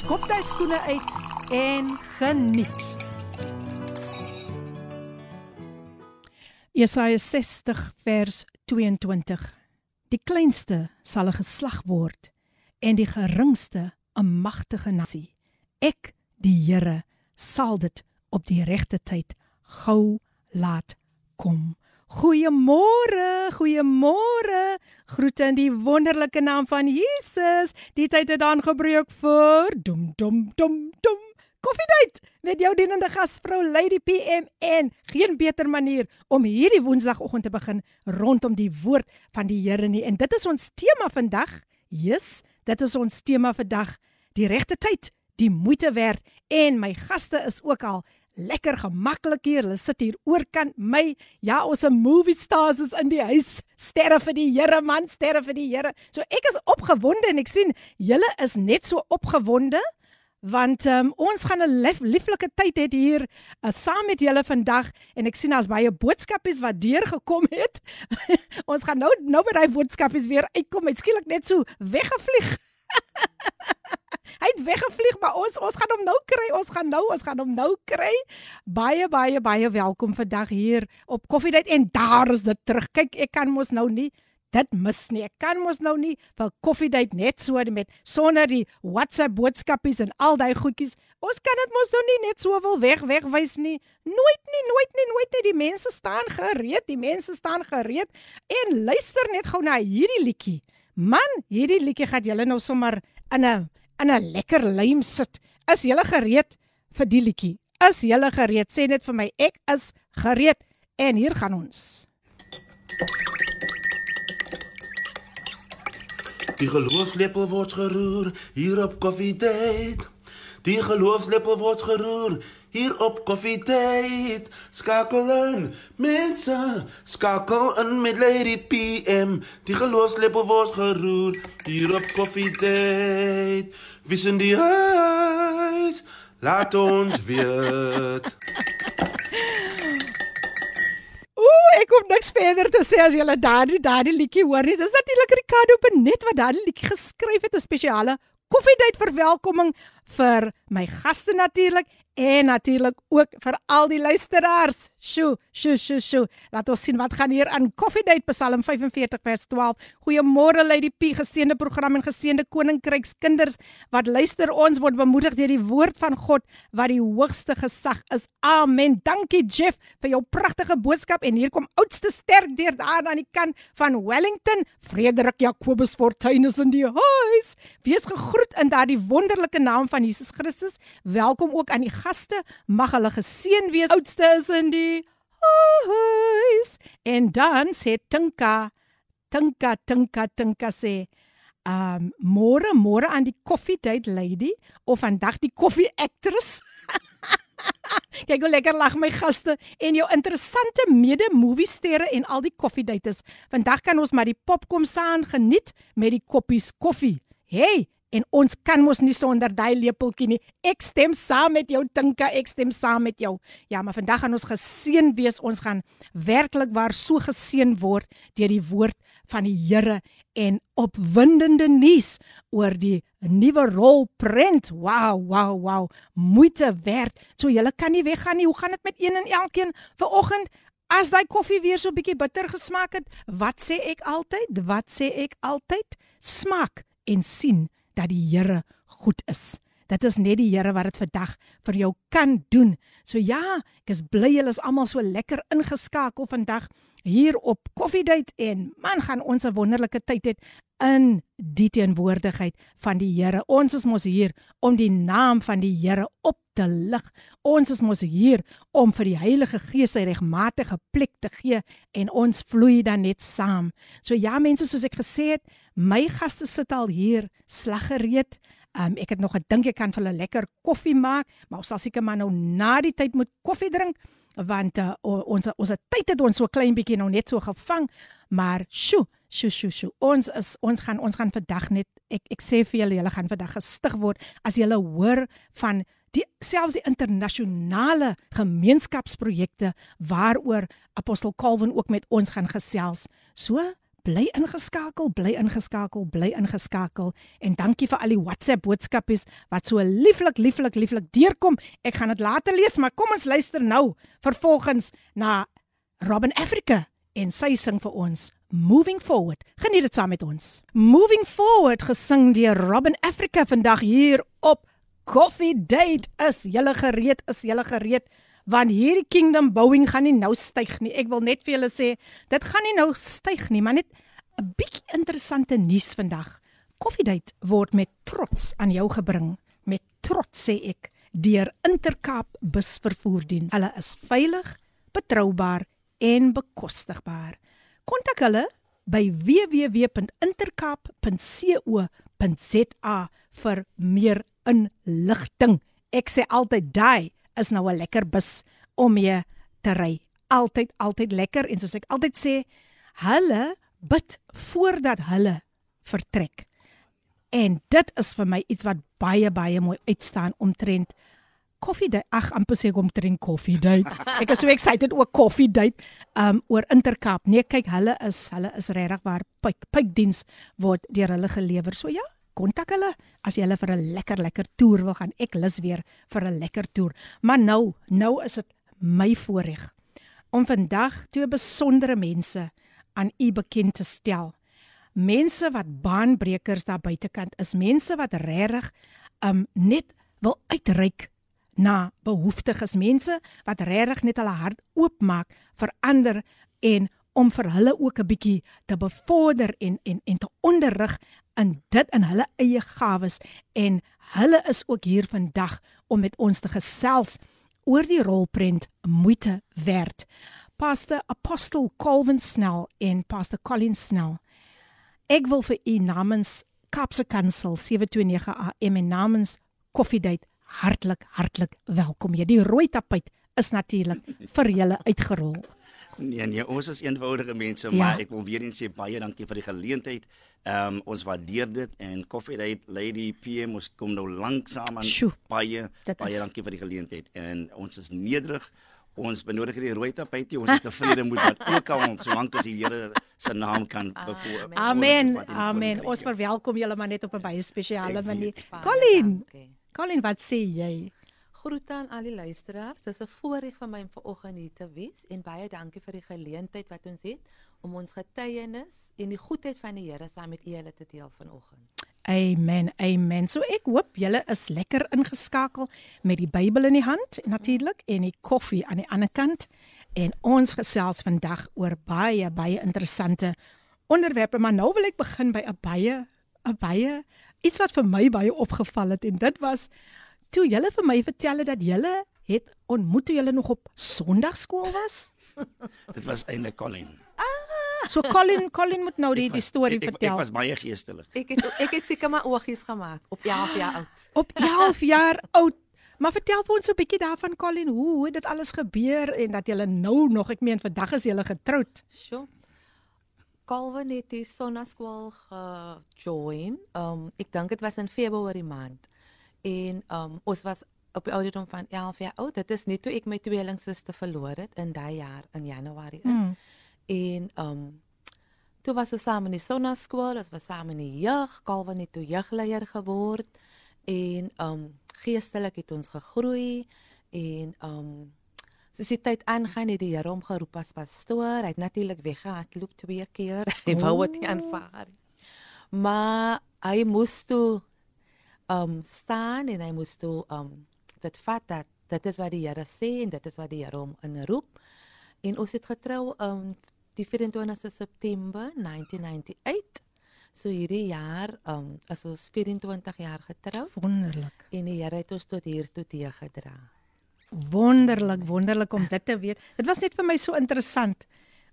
skop jy skoene uit en geniet. Jesaja 60 vers 22. Die kleinste sal 'n geslag word en die geringste 'n magtige nasie. Ek, die Here, sal dit op die regte tyd gou laat kom. Goeiemôre, goeiemôre. Groete in die wonderlike naam van Jesus. Die tyd het aangebreek vir dum dum dum dum. Koffiedייט met jou dienende gasvrou Lady PM en geen beter manier om hierdie woensdagoggend te begin rondom die woord van die Here nie. En dit is ons tema vandag. Jesus, dit is ons tema vandag. Die regte tyd, die moeite werd en my gaste is ook al lekker gemaklik hier. Hulle sit hier oorkant my. Ja, ons 'n movie stars is in die huis. Sterre vir die Here, man, sterre vir die Here. So ek is opgewonde en ek sien julle is net so opgewonde want um, ons gaan 'n lief, lieflike tyd hê hier uh, saam met julle vandag en ek sien daar's baie boodskapies wat deurgekom het. ons gaan nou nou by daai boodskapies weer uitkom. Dit skielik net so weggevlieg. Hy het weggevlieg, maar ons ons gaan hom nou kry. Ons gaan nou, ons gaan hom nou kry. Baie baie baie welkom vandag hier op Koffiedייט en daar is dit terug. Kyk, ek kan mos nou nie dit mis nie. Ek kan mos nou nie vir Koffiedייט net so met sonder die WhatsApp boodskapies en al daai goedjies. Ons kan dit mos nou nie net so wil weg wegwys nie. Nooit nie, nooit nie, nooit nie. Die mense staan gereed. Die mense staan gereed. En luister net gou na hierdie liedjie. Man, hierdie liedjie gaan julle nou sommer in 'n in 'n lekker lym sit. Is julle gereed vir die liedjie? Is julle gereed? Sê net vir my, ek is gereed. En hier gaan ons. Die geloofslepel word geroer hier op Koffiedייט. Die geloofslepel word geroer hier op Koffiedייט. Skakel in, mense, skakel in met Lady PM. Die geloofslepel word geroer hier op Koffiedייט. Wie is in die huis? Laat ons weet. Ooh, ek kom niks verder te sê as julle daardie daardie liedjie hoor nie. Dis natuurlik Ricardo Benet wat daardie liedjie geskryf het, 'n spesiale koffiedייט verwelkoming vir my gaste natuurlik en natuurlik ook vir al die luisteraars. Sjoe, sjoe, sjoe, sjoe. Laat ons sien wat gaan hier aan Coffee Date Psalm 45 vers 12. Goeiemôre Lady P, geseënde program en geseënde koninkrykskinders wat luister. Ons word bemoedig deur die woord van God wat die hoogste gesag is. Amen. Dankie Jeff vir jou pragtige boodskap en hier kom oudste sterk deur daar aan die kant van Wellington, Frederik Jacobus Fortuin is in die huis. Wees gegroet in daardie wonderlike naam van Jesus Christus. Welkom ook aan die gaste. Mag hulle geseën wees. Oudste is in die huis. En dan sê Tinka, Tinka, Tinka, Tinka sê, um môre môre aan die coffee date lady of vandag die coffee actress. Kyk hoe lekker lag my gaste en jou interessante mede movie sterre en al die coffee dates. Vandag kan ons maar die popkom saam geniet met die koppies koffie. Hey, en ons kan mos nie sonder daai lepeltjie nie. Ek stem saam met jou Tinka, ek stem saam met jou. Ja, maar vandag gaan ons geseën wees. Ons gaan werklik waar so geseën word deur die woord van die Here en opwindende nuus oor die nuwe rolprent. Wow, wow, wow. Moeite werd. So julle kan nie weggaan nie. Hoe gaan dit met een en elkeen vanoggend? As daai koffie weer so bietjie bitter gesmaak het, wat sê ek altyd? Wat sê ek altyd? Smaak en sien dat die Here goed is. Dit is net die Here wat dit vandag vir jou kan doen. So ja, ek is bly julle is almal so lekker ingeskakel vandag hier op Koffiedייט en man gaan ons 'n wonderlike tyd hê in die teenwoordigheid van die Here. Ons is mos hier om die naam van die Here op te lig. Ons is mos hier om vir die Heilige Gees sy regmatige plek te gee en ons vloei dan net saam. So ja mense soos ek gesê het, my gaste sit al hier slaggereed. Um, ek het nog gedink ek kan vir hulle lekker koffie maak, maar ons sal seker maar nou na die tyd moet koffie drink want uh, ons ons tyd het ons so klein bietjie nou net so gevang maar sjo sjo sjo sjo ons is ons gaan ons gaan vandag net ek ek sê vir julle julle gaan vandag gestig word as julle hoor van die selfs die internasionale gemeenskapsprojekte waaroor apostel Calvin ook met ons gaan gesels so bly ingeskakel, bly ingeskakel, bly ingeskakel en dankie vir al die WhatsApp boodskapies wat so lieflik lieflik lieflik deurkom. Ek gaan dit later lees, maar kom ons luister nou vervolgens na Robin Africa en sy sing vir ons Moving Forward. Geniet dit saam met ons. Moving Forward gesing deur Robin Africa vandag hier op Coffee Date. Is julle gereed? Is julle gereed? want hierdie kingdom bouing gaan nie nou styg nie. Ek wil net vir julle sê, dit gaan nie nou styg nie, maar net 'n bietjie interessante nuus vandag. Koffiedייט word met trots aan jou gebring. Met trots sê ek deur Intercape busvervoerdiens. Hulle is veilig, betroubaar en bekostigbaar. Kontak hulle by www.intercape.co.za vir meer inligting. Ek sê altyd daai is nou 'n lekker bus om mee te ry. Altyd altyd lekker en soos ek altyd sê, hulle bid voordat hulle vertrek. En dit is vir my iets wat baie baie mooi uitstaan omtrent koffie date. Ag, amper sê ek om drink koffie date. Ek is so excited oor koffie date um oor Intercape. Nee, kyk, hulle is hulle is regtig waar pyp pypdiens word deur hulle gelewer. So ja, kontak hulle as jy hulle vir 'n lekker lekker toer wil gaan. Ek lus weer vir 'n lekker toer. Maar nou, nou is dit my voorreg om vandag twee besondere mense aan u bekend te stel. Mense wat baanbrekers daar buitekant is, mense wat regtig um net wil uitreik na behoeftiges mense wat regtig net hulle hart oopmaak vir ander en om vir hulle ook 'n bietjie te bevorder en en en te onderrig in dit in hulle eie gawes en hulle is ook hier vandag om met ons te gesels oor die rolprent moeite werd. Pastor Apostle Calvin Snell en Pastor Colin Snell. Ek wil vir u namens Kapse Kansel 729 AM en namens Coffee Date hartlik hartlik welkom. Jy die rooi tapuit is natuurlik vir julle uitgerol. Nee nee, ons is eenvoudige mense, ja. maar ek wil weer eens sê baie dankie vir die geleentheid. Ehm um, ons waardeer dit en Coffee Date Lady PM ons kom nou lanksaam aan Sjoe, baie baie is... dankie vir die geleentheid en ons is nederig. Ons benodig die rooi tapuit, ons is tevrede met wat ook al ons solank as die Here se naam kan bevoor. Amen. Amen. Ons verwelkom julle maar net op 'n baie spesiale manier. Colin. Colin, wat sê jy? Groete aan al die luisteraars. Dit is 'n voorreg vir my om vanoggend hier te wees en baie dankie vir die geleentheid wat ons het om ons getuienis en die goedheid van die Here saam met julle te deel vanoggend. Amen. Amen. So ek hoop julle is lekker ingeskakel met die Bybel in die hand natuurlik en die koffie aan die ander kant en ons gesels vandag oor baie baie interessante onderwerpe maar nou wil ek begin by 'n baie 'n baie iets wat vir my baie opgeval het en dit was toe julle vir my vertel het dat julle het ontmoet toe julle nog op Sondagskool was? Dit was eintlik Colin. Ah, so Colin Colin moet nou die was, die storie ek, ek, vertel. Ek was baie geestelik. Ek het ek het seker maar oogies gemaak op 11 jaar oud. Op 11 jaar oud. Maar vertel vir ons 'n bietjie daarvan Colin, hoe hoe dit alles gebeur en dat julle nou nog, ek meen vandag is julle getroud. Sjoe. Calvin het die Sondagskool gejoin. Um ek dink dit was in Februarie maand en um ons was op die ouderdom van 11 jaar oud. Dit is net toe ek my tweelingsuster verloor het in daai jaar in Januarie. Mm. En um toe was ons saam in die sonnaskool, ons was saam in die jeug, Calvin het toe jeugleier geword en um geestelik het ons gegroei en um soos die tyd aangaan het die Here hom geroep as pastoor. Hy het natuurlik weggehardloop twee keer. Hy wou dit aanvaar. Maar hy moes toe um staan en hy moes toe um dit vat dat dit is wat die Here sê en dit is wat die Here hom inroep. En ons het getrou um die 24ste September 1998. So hierdie jaar um is ons 24 jaar getroud. Wonderlik. En die Here het ons tot hier toe te gedra. Wonderlik, wonderlik om dit te weet. Dit was net vir my so interessant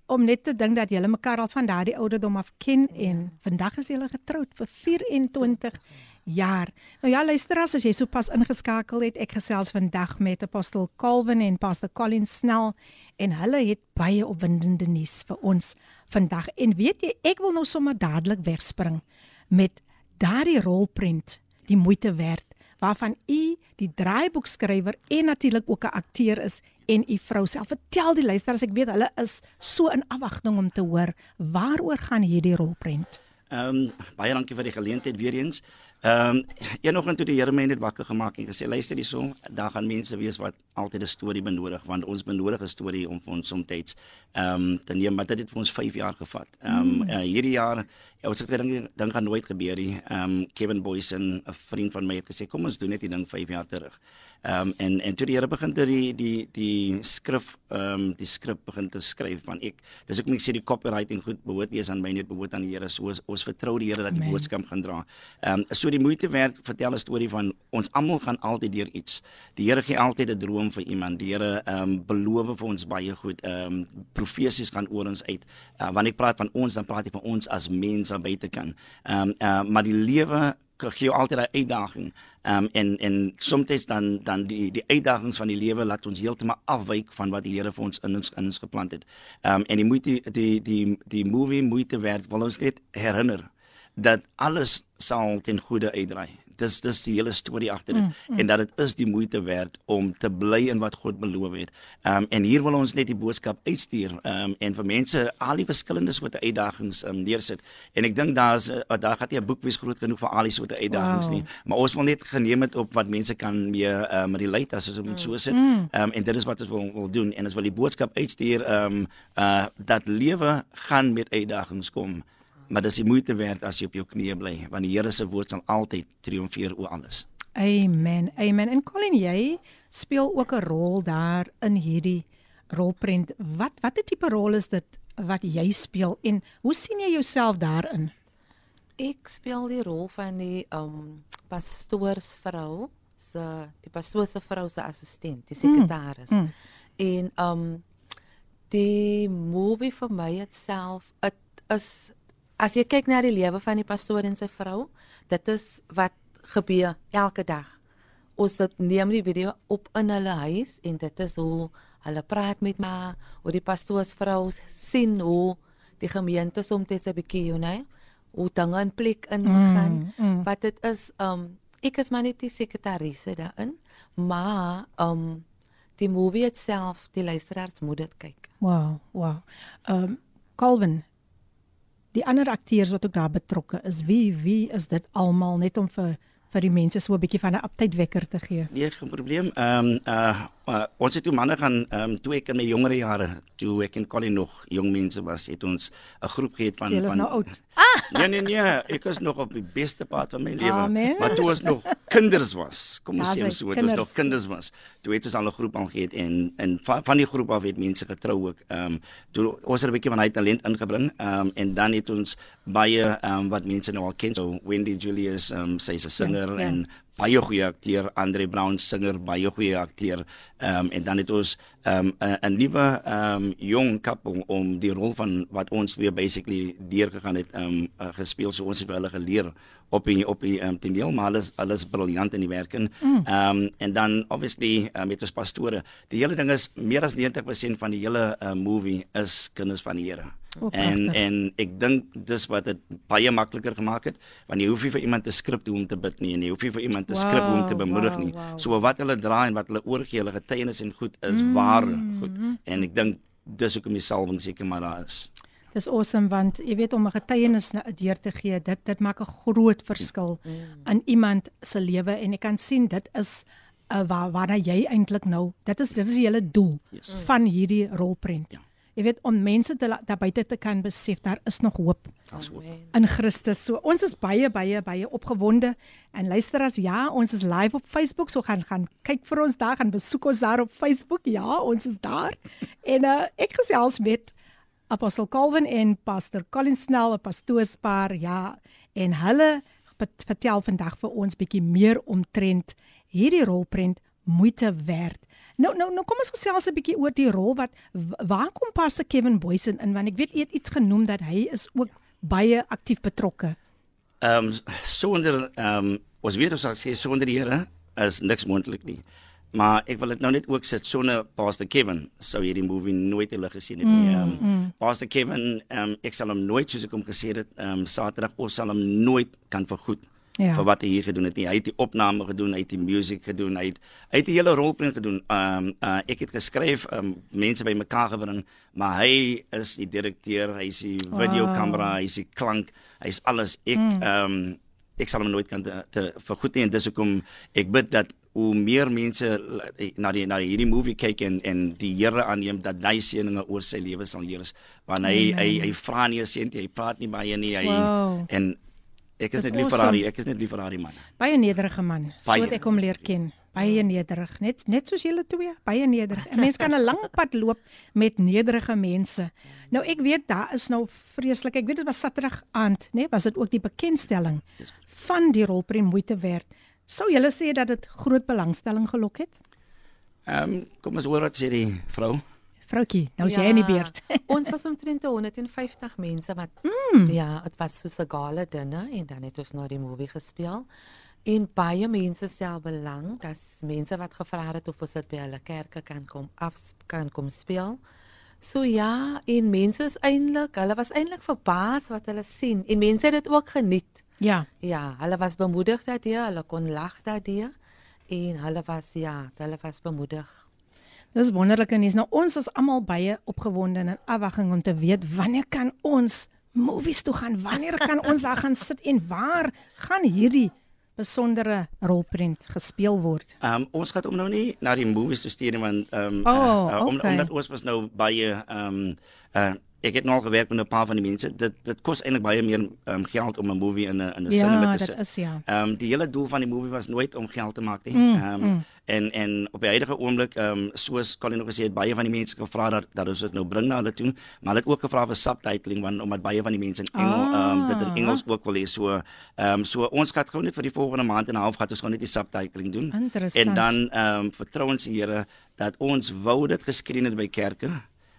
om net te dink dat julle mekaar al van daardie ouderdom af ken ja. en vandag is julle getroud vir 24 jaar. Nou ja, luister as jy sopas ingeskakel het, ek gesels vandag met Apostel Calvin en Pastor Colin Snell en hulle het baie opwindende nuus vir ons vandag. En weet jy, ek wil nou sommer dadelik wegspring met daardie rolprent, die moeite werd waarvan u die draaiboekskrywer en natuurlik ook 'n akteur is en u vrou self. Vertel die luisteraars, ek weet hulle is so in afwagting om te hoor waaroor gaan hierdie rolprent. Ehm um, baie dankie vir die geleentheid weer eens. Ehm um, eenoggend toe die Here my net wakker gemaak en gesê luister hierso, daar gaan mense wees wat altyd 'n storie benodig want ons benodig 'n storie om vir ons soms ehm um, te neem, maar dit het vir ons 5 jaar gevat. Ehm um, mm. uh, hierdie jaar Ja, ons het gedink ding gaan nooit gebeur nie. Ehm um, Kevin Boysen, 'n vriend van my het gesê kom ons doen net die ding 5 jaar terug. Ehm um, en en toe die Here begin te die die die skrif ehm um, die skrif begin te skryf van ek dis ook net sê die copywriting goed behoort nie eens aan my net behoort aan die Here. So ons, ons vertrou die Here dat die Amen. boodskap gaan dra. Ehm um, so die moeite werd vertel 'n storie van ons almal gaan altyd deur iets. Die Here gee altyd 'n droom vir iemand. Die Here ehm um, beloof vir ons baie goed. Ehm um, profesies gaan oor ons uit. Uh, wanneer ek praat van ons dan praat ek van ons as mense mense buite kan. Ehm um, uh, maar die lewe gee jou altyd 'n uitdaging. Ehm um, en en soms dan dan die die uitdagings van die lewe laat ons heeltemal afwyk van wat die Here vir ons in ons in ons geplant het. Ehm um, en die moeite die die die movie moeite werd wil ons net herinner dat alles sal ten goeie uitdraai dis dis die hele storie agter dit mm, mm. en dat dit is die moeite werd om te bly in wat God beloof het. Ehm um, en hier wil ons net die boodskap uitstuur ehm um, en vir mense al die verskillende soorte uitdagings um, neersit. En ek dink daar's uh, daar gaan nie 'n boek wees groot genoeg vir al die soorte uitdagings wow. nie, maar ons wil net geneem het op wat mense kan mee ehm um, relate as ons moet mm. so sit. Ehm um, en dit is wat ons wil, wil doen en ons wil die boodskap uitstuur ehm um, uh dat lewe gaan met uitdagings kom maar dis die moeite werd as jy op jou knieë bly want die Here se woord sal altyd triomfeer oor alles. Amen. Amen. En Colin, jy speel ook 'n rol daar in hierdie rolprent. Wat watter tipe rol is dit wat jy speel en hoe sien jy jouself daarin? Ek speel die rol van die um pastoorsvrou, se die pastoor se vrou se assistent, die sekretaris. Mm, mm. En um die movie vir my itself, dit is as jy kyk na die lewe van die pastoor en sy vrou, dit is wat gebeur elke dag. Ons het neem die video op in hulle huis en dit is hoe hulle praat met my, hoe die pastoorsvrou sien hoe die gemeente soms 'n bietjie, you know, hoe dinge in plek ingaan. Mm, mm. Wat dit is um ek is maar net die sekretarise daarin, maar um die movie itself, die luisteraars moet dit kyk. Wow, wow. Um Calvin, die ander akteurs wat ook daar betrokke is. Wie wie is dit almal net om vir vir die mense so 'n bietjie van 'n update wekker te gee? Nee, geen probleem. Ehm um, uh uh, ons het toe manne gaan ehm um, toe ek in my jongere jare toe ek in Colin nog jong mense was het ons 'n groep gehad van Jy van nou oud. Ah! Nee nee nee, ek was nog op die beste pad van my lewe. Maar toe was nog kinders was. Kom ons ja, sê so, dit was nog kinders was. Toe het ons al 'n groep al gehad en en van, van die groep af het mense getrou ook. Ehm um, toe ons het 'n bietjie van hy talent ingebring. Ehm um, en dan het ons baie ehm um, wat mense nou al ken. So Wendy Julius ehm um, sy's 'n singer ja, ja. en baie goeie akteur Andre Brown singer baie goeie akteur. Ehm um, en dan het ons ehm um, 'n nuwe ehm um, jong koppel om die rol van wat ons weer basically deurgegaan het ehm um, uh, gespeel. So ons het hulle geleer op die op die um, toneel maar alles alles briljant in die werk en mm. ehm um, en dan obviously uh, met ons pastore. Die hele ding is meer as 90% van die hele uh, movie is kinders van die Here Oh, en en ek dink dis wat dit baie makliker gemaak het want jy hoef nie vir iemand te skrip hoe om te bid nie en jy hoef nie vir iemand te wow, skrip hoe om te bemoedig wow, nie. Wow. So wat hulle dra en wat hulle oorgee, hulle getuienis en goed is mm, waar goed. En ek dink dis hoekom die salwing seker maar daar is. Dis awesome want jy weet om 'n getuienis deur te gee, dit dit maak 'n groot verskil mm. in iemand se lewe en ek kan sien dit is uh, waar waar jy eintlik nou. Dit is dit is die hele doel yes. van hierdie rolprent. Ja jy weet om mense te daar buite te kan besef daar is nog hoop in Christus. So ons is baie baie baie opgewonde en luister as ja, ons is live op Facebook, so gaan gaan kyk vir ons daar, gaan besoek ons daar op Facebook. Ja, ons is daar. en uh, ek gesels met Apostel Calvin en Pastor Colin Snell, 'n pastoorspaar, ja, en hulle vertel vandag vir ons bietjie meer omtrent hierdie rolprent moeite werd. Nou nou nou kom ons gesels 'n bietjie oor die rol wat waar kom Pastor Kevin Boysen in want ek weet jy het iets genoem dat hy is ook baie aktief betrokke. Ehm um, sonder ehm um, ons weet ons sê sonder die Here is niks moontlik nie. Maar ek wil dit nou net ook sit sonder Pastor Kevin sou hierdie movie nooit hulle gesien het nie. Ehm um, mm. Pastor Kevin ehm um, ek sal hom nooit soos ek hom gesê het ehm um, Saterdag ons sal hom nooit kan vergoed ja. vir wat hy hier gedoen het nie. Hy het die opname gedoen, hy het die musiek gedoen, hy het hy het die hele rolprent gedoen. Ehm um, uh, ek het geskryf, um, mense bymekaar gebring, maar hy is die direkteur, hy is die videokamera, wow. hy is die klank, hy is alles. Ek mm. ehm mm. um, ek sal hom nooit kan te, te vergoed nie en dis hoekom ek bid dat hoe meer mense na die na hierdie movie kyk en en die Here aanneem dat hy seëninge oor sy lewe sal heers want hy, hy hy hy vra nie seën hy praat nie baie nie hy wow. en Ek is net lief vir haar, ek is net lief vir haar man. Baie nederige man. So wat ek hom leer ken. Baie nederig, net net soos julle twee, baie nederig. 'n Mens kan 'n lang pad loop met nederige mense. Nou ek weet daar is nou vreeslik. Ek weet dit was Saterdag aand, né? Nee, was dit ook die bekendstelling van die rolprent moeite werd. Sou julle sê dat dit groot belangstelling gelok het? Ehm, um, kom ons hoor wat sê die vrou. Vroutjie, nou is ja, jy in die beurt. ons was omtrent 150 mense wat mm. ja, dit was so 'n gala dinner en dan het ons nou die movie gespeel. En baie mense stel belang, dat mense wat gevra het of ons dit by hulle kerke kan kom af kan kom speel. So ja, en mense is eintlik, hulle was eintlik verbaas wat hulle sien en mense het dit ook geniet. Ja. Ja, hulle was bemoedig daardie, hulle kon lag daardie en hulle was ja, hulle was bemoedig Dis wonderlike nuus. Nou ons is almal baie opgewonde en in afwagting om te weet wanneer kan ons movies toe gaan? Wanneer kan ons daar gaan sit en waar gaan hierdie besondere rolprent gespeel word? Ehm um, ons gaan om nou nie na die movies toe stuur want ehm um, oh, uh, uh, om, okay. omdat ons was nou baie ehm um, uh, ek het nog gewerk met 'n paar van die mense. Dit dit kos eintlik baie meer um, geld om 'n movie in 'n in 'n ja, cinema te sit. Ja, dit is ja. Ehm um, die hele doel van die movie was nooit om geld te maak nie. Ehm mm, um, mm. en en op die huidige oomblik ehm um, soos Colin nog gesê het, baie van die mense gevra dat dat ons dit nou bring na hulle toe, maar hulle het ook gevra vir subtitling want omdat baie van die mense in Engels ehm ah, um, dit in Engels ook wil hê. So ehm um, so ons gaan gou net vir die volgende maand en 'n half gaan ons gou net die subtitling doen. En dan ehm um, vertrou ons die Here dat ons wou dit geskreen het by kerke.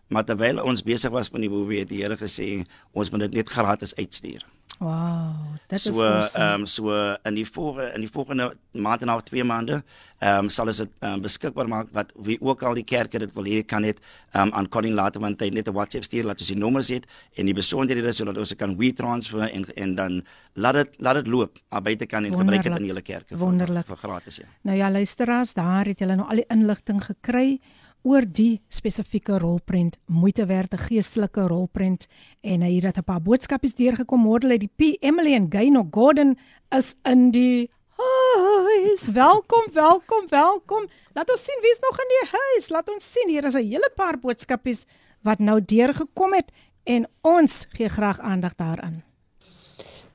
Maar terwyl ons besig was met die movie het die Here gesê ons moet dit net gratis uitstuur. Wow, dit so, is awesome. Ehm um, so in die volgende in die volgende maand en half twee maande ehm um, sal ons dit um, beskikbaar maak wat wie ook al die kerke dit wil hê kan net ehm um, aan Colin later want hy net 'n WhatsApp stuur laat ons die nommers het en die besonderhede sodat ons kan we transfer en en dan laat dit laat dit loop aan buitekant en gebruik dit in julle kerke Wonderlik. vir, vir gratis ja. Nou ja, luisteraars, daar het julle nou al die inligting gekry oor die spesifieke rolprent, moeite werd 'n geestelike rolprent en hier het 'n paar boodskapies deurgekom môre uit die P Emily en Gaino Gordon is in die huis. Welkom, welkom, welkom. Laat ons sien wie's nog in die huis. Laat ons sien hier is 'n hele paar boodskapies wat nou deurgekom het en ons gee graag aandag daaraan.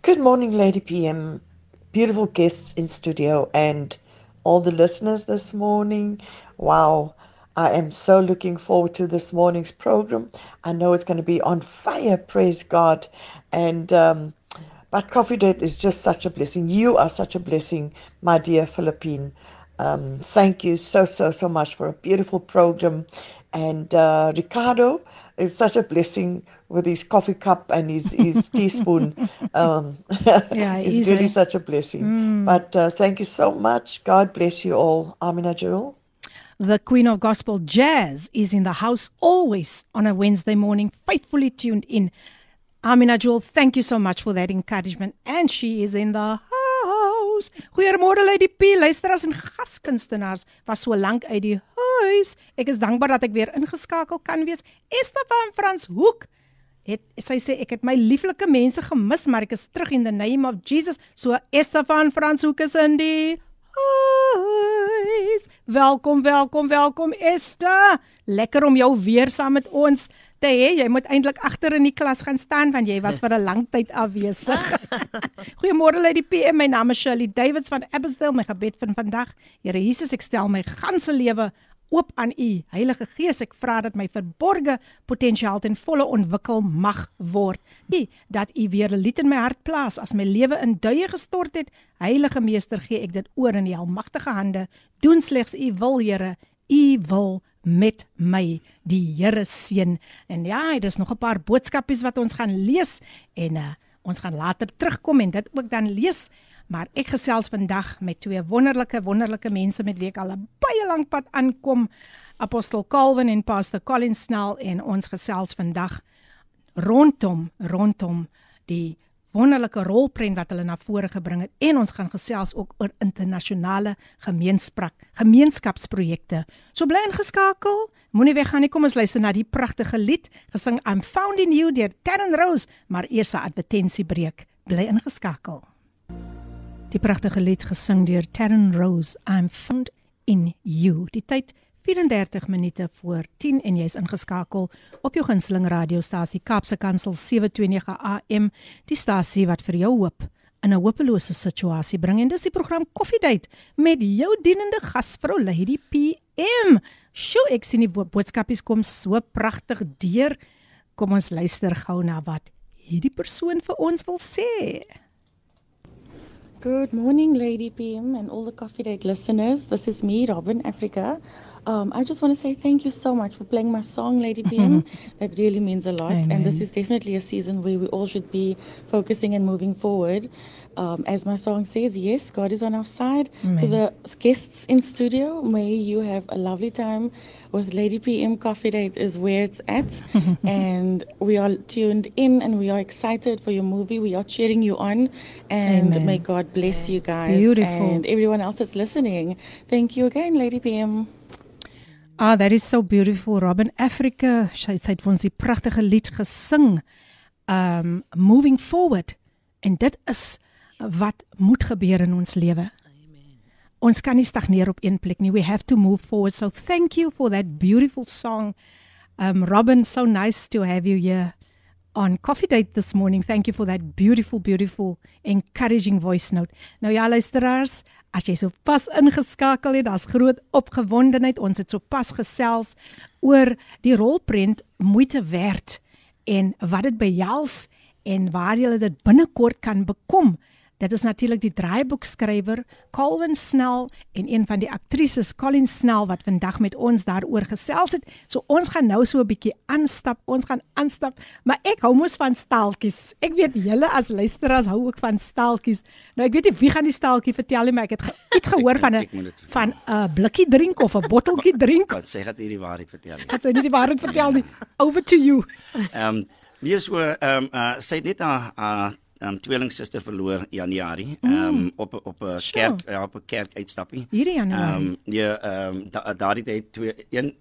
Good morning Lady PM. Beautiful guests in studio and all the listeners this morning. Wow. I am so looking forward to this morning's program. I know it's going to be on fire, praise God. And, um, but Coffee Date is just such a blessing. You are such a blessing, my dear Philippine. Um, thank you so, so, so much for a beautiful program. And uh, Ricardo is such a blessing with his coffee cup and his, his teaspoon. Um, yeah, it's really such a blessing. Mm. But uh, thank you so much. God bless you all. Amina Jewel. The Queen of Gospel Jazz is in the house always on a Wednesday morning, faithfully tuned in. Amina Jewel, thank you so much for that encouragement. And she is in the house. Goeiemôre Lady P, luisteraars en gaskunstenaars. Was so lank uit die huis. Ek is dankbaar dat ek weer ingeskakel kan wees. Esther van Frans Hoek het sy sê ek het my lieflike mense gemis, maar ek is terug in the name of Jesus. So Esther van Frans Hoek is in die huis. Welkom, welkom, welkom Esther. Lekker om jou weer saam met ons te hê. Jy moet eintlik agter in die klas gaan staan want jy was vir 'n lang tyd afwesig. Goeiemôre Lady PM. My naam is Shirley Davids van Abbotsdale. My gebed vir vandag. Here Jesus, ek stel my ganse lewe oop aan U, Heilige Gees. Ek vra dat my verborgde potensiaal ten volle ontwikkel mag word. Die dat U weer 'n lied in my hart plaas as my lewe in duie gestort het. Heilige Meester, gee ek dit oor in U almagtige hande. Doen slegs U wil, Here. U wil met my die Here seën. En ja, dis nog 'n paar boodskapies wat ons gaan lees en uh, ons gaan later terugkom en dit ook dan lees. Maar ek gesels vandag met twee wonderlike wonderlike mense met wie ek al 'n baie lank pad aankom. Apostel Calvin en Pastor Colin Snell en ons gesels vandag rondom rondom die wonderlike rolprent wat hulle na vore gebring het en ons gaan gesels ook oor internasionale gemeenskap gemeenskapsprojekte. So bly ingeskakel. Moenie weggaan nie. Kom ons luister na die pragtige lied gesing I'm Found in You deur Terren Rose, maar eers 'n advertensiebreek. Bly ingeskakel. Die pragtige lied gesing deur Terren Rose I'm Found in You. Die tyd 34 minute voor 10 en jy's ingeskakel op jou gunsteling radiostasie Kaapse Kansel 729 AM, die stasie wat vir jou hoop in 'n hopelose situasie bring en dis die program Koffiedייט met jou dienende gasvrou Lady PM. Sjoe, ek sien die boodskapies kom so pragtig deur. Kom ons luister gou na wat hierdie persoon vir ons wil sê. Good morning, Lady PM, and all the Coffee Date listeners. This is me, Robin Africa. Um, I just want to say thank you so much for playing my song, Lady PM. that really means a lot. Amen. And this is definitely a season where we all should be focusing and moving forward. Um, as my song says, yes, God is on our side. Amen. To the guests in studio, may you have a lovely time with Lady PM Coffee Date is where it's at. and we are tuned in and we are excited for your movie. We are cheering you on. And Amen. may God bless you guys. Beautiful. And everyone else that's listening. Thank you again, Lady PM. Ah, that is so beautiful, Robin. Africa, sy het vir ons die pragtige lied gesing. Um moving forward. En dit is wat moet gebeur in ons lewe. Ons kan nie stagneer op een plek nie. We have to move forward. So thank you for that beautiful song. Um Robin, so nice to have you here on Coffee Date this morning. Thank you for that beautiful beautiful encouraging voice note. Nou ja, luisteraars, as jy so pas ingeskakel het, daar's groot opgewondenheid. Ons het so pas gesels oor die rolprent moeite werd en wat dit behels en waar jy dit binnekort kan bekom. Dit is natuurlik die draaiboekskrywer Calvin Snell en een van die aktrises Colin Snell wat vandag met ons daaroor gesels het. So ons gaan nou so 'n bietjie aanstap. Ons gaan aanstap, maar ek hou mos van staaltjies. Ek weet julle as luisteraars hou ook van staaltjies. Nou ek weet nie wie gaan die staaltjie vertel nie, maar ek het ge iets gehoor van 'n van 'n uh, blikkie drink of 'n botteltjie drink. Wat sê dat jy die waarheid vertel? Wat sê nie die waarheid vertel nie. Over to you. Ehm um, Nee so ehm um, uh, sy het net 'n uh, um, tweelingsuster verloor Januarie mm. um, op op 'n kerk ja, op 'n kerk uitstappie. Hierdie Januarie. Ehm um, ja ehm um, da, daardie tyd twee een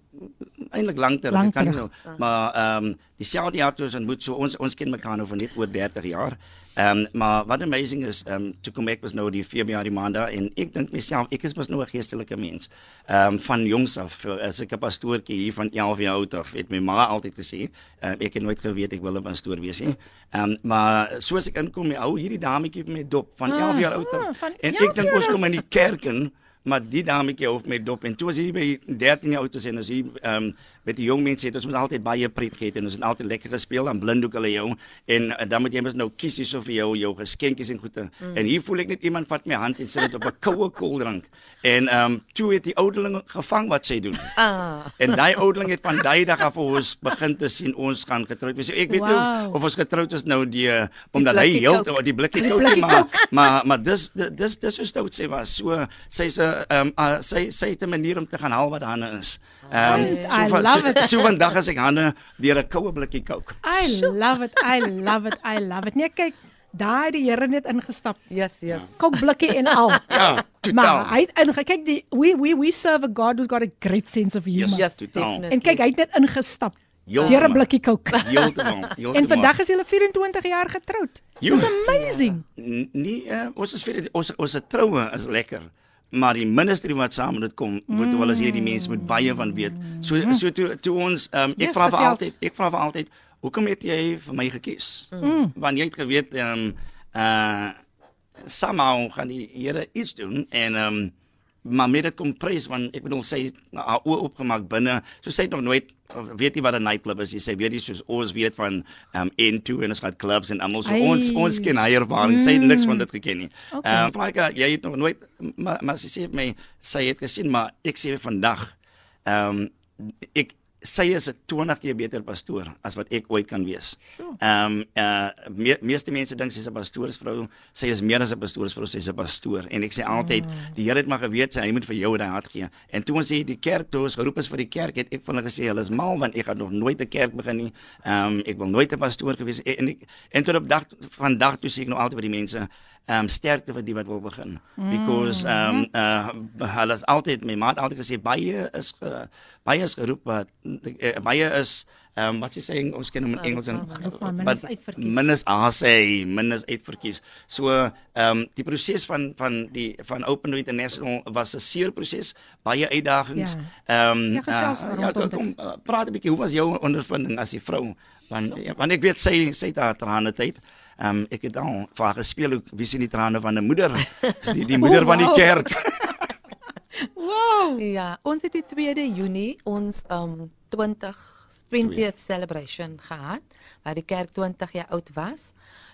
eintlik lank terug lang kan nou maar ehm um, dieselfde jaar toe ons ontmoet so ons ons ken mekaar nou van net oor 30 jaar. Ehm um, maar wat amazing is ehm um, toe kom ek was nou die Februarie maand daar en ek dink myself ek is mos nou 'n geestelike mens. Ehm um, van jongs af as ek 'n pastoortjie hier van 11 jaar oud af het my ma altyd gesê uh, ek het nooit geweet ek wil 'n pastoor wees nie. Ehm um, maar soos ek inkom my ou hierdie dametjie met dop van 11 ah, jaar oud af ah, en ek dink ons kom in die kerk in maar die dametjie hou met dop en toe as jy by 13 jaar oud is en as jy ehm um, met die jong mense het ons altyd baie pret gehad en ons het altyd lekker gespeel aan blinddoek hulle jou en uh, dan moet jy mos nou kies hier so vir jou jou geskenkies en goede. Mm. en hier voel ek net iemand vat my hand en sit dit op 'n koue koeldrank. En ehm um, toe het die ouderling gevang wat sy doen. Ah. en daai ouderling het van daai dag af ons begin te sien ons gaan getroud wees. So ek weet wow. nie of, of ons getroud is nou die uh, omdat hy heel die blikkie kook maar maar maar dis dis dis so stout sy was. So sy's 'n ehm um, uh, sy sy het 'n manier om te gaan haal wat hande is. Ehm um, so so, so vandag as ek hande deur 'n koue blikkie kook. I love it. I love it. I love it. Nee kyk Daai die Here net ingestap. Yes, yes. Kom blikkie en al. ja, totaal. Maar hy het ingekyk die we we we serve a God who's got a great sense of humor. Yes, yes totaal. En kyk, hy het net ingestap. Deur 'n blikkie kook. Heeltemal. En vandag is hulle 24 jaar getroud. It's amazing. Nee, uh, ons is vir ons ons troue is lekker maar die ministerie wat saam met dit kom moet mm. wel as hierdie mense moet baie van weet. So so toe toe ons um, ek vra vir altyd ek vra vir altyd hoekom het jy vir my gekies? Mm. Want jy het geweet ehm um, uh somehow gaan die Here iets doen en ehm um, maar met dit kom prys want ek bedoel sy haar oë oopgemaak binne. So sy het nog nooit weet jy wat 'n nightclub is? Jy sê weet jy soos ons weet van um N2 en ons gaan clubs en almal so Ai. ons ons ken haar ervaring. Mm. Sy het niks van dit geken nie. Ehm okay. um, Fraika, jy het nog nooit maar, maar sy sê my sy het gesien maar ek sê vandag ehm um, ek sy is 'n 20 keer beter pastoor as wat ek ooit kan wees. Ehm um, uh me, meeste mense dink sy's 'n pastoorsvrou, sy is meer as 'n pastoorsvrou, sy's 'n pastoor en ek sê altyd mm. die Here het maar geweet sy hy moet vir jou daai hart gee. En toe ons sê die kerk toe ons geroep is vir die kerk, het ek van hulle gesê hulle is mal want ek gaan nog nooit 'n kerk begin nie. Ehm um, ek wil nooit 'n pastoor gewees en ek en tot op dag vandag toe sê ek nog altyd vir die mense um sterkte vir die wat wil begin. Because um uh hulle is altyd my maat altyd gesê baie is uh, baie is geroep wat uh, baie is um wat jy sê ons ken hom in Engels en minus uitverkies. minus asay minus uitverkies. So um die proses van van die van Open Door International was 'n seer proses baie uitdagings. Ja. um ja, uh, ja kom uh, praat 'n bietjie hoe was jou ondervinding as 'n vrou? Want want ek weet sy sy het haar trane tyd Ehm um, ek het al vir gespeel hoe wie sien die trane van 'n moeder? Is die, die moeder oh, wow. van die kerk. wow. Ja, ons het die 2de Junie ons ehm um, 20 20th celebration gehad waar die kerk 20 jaar oud was.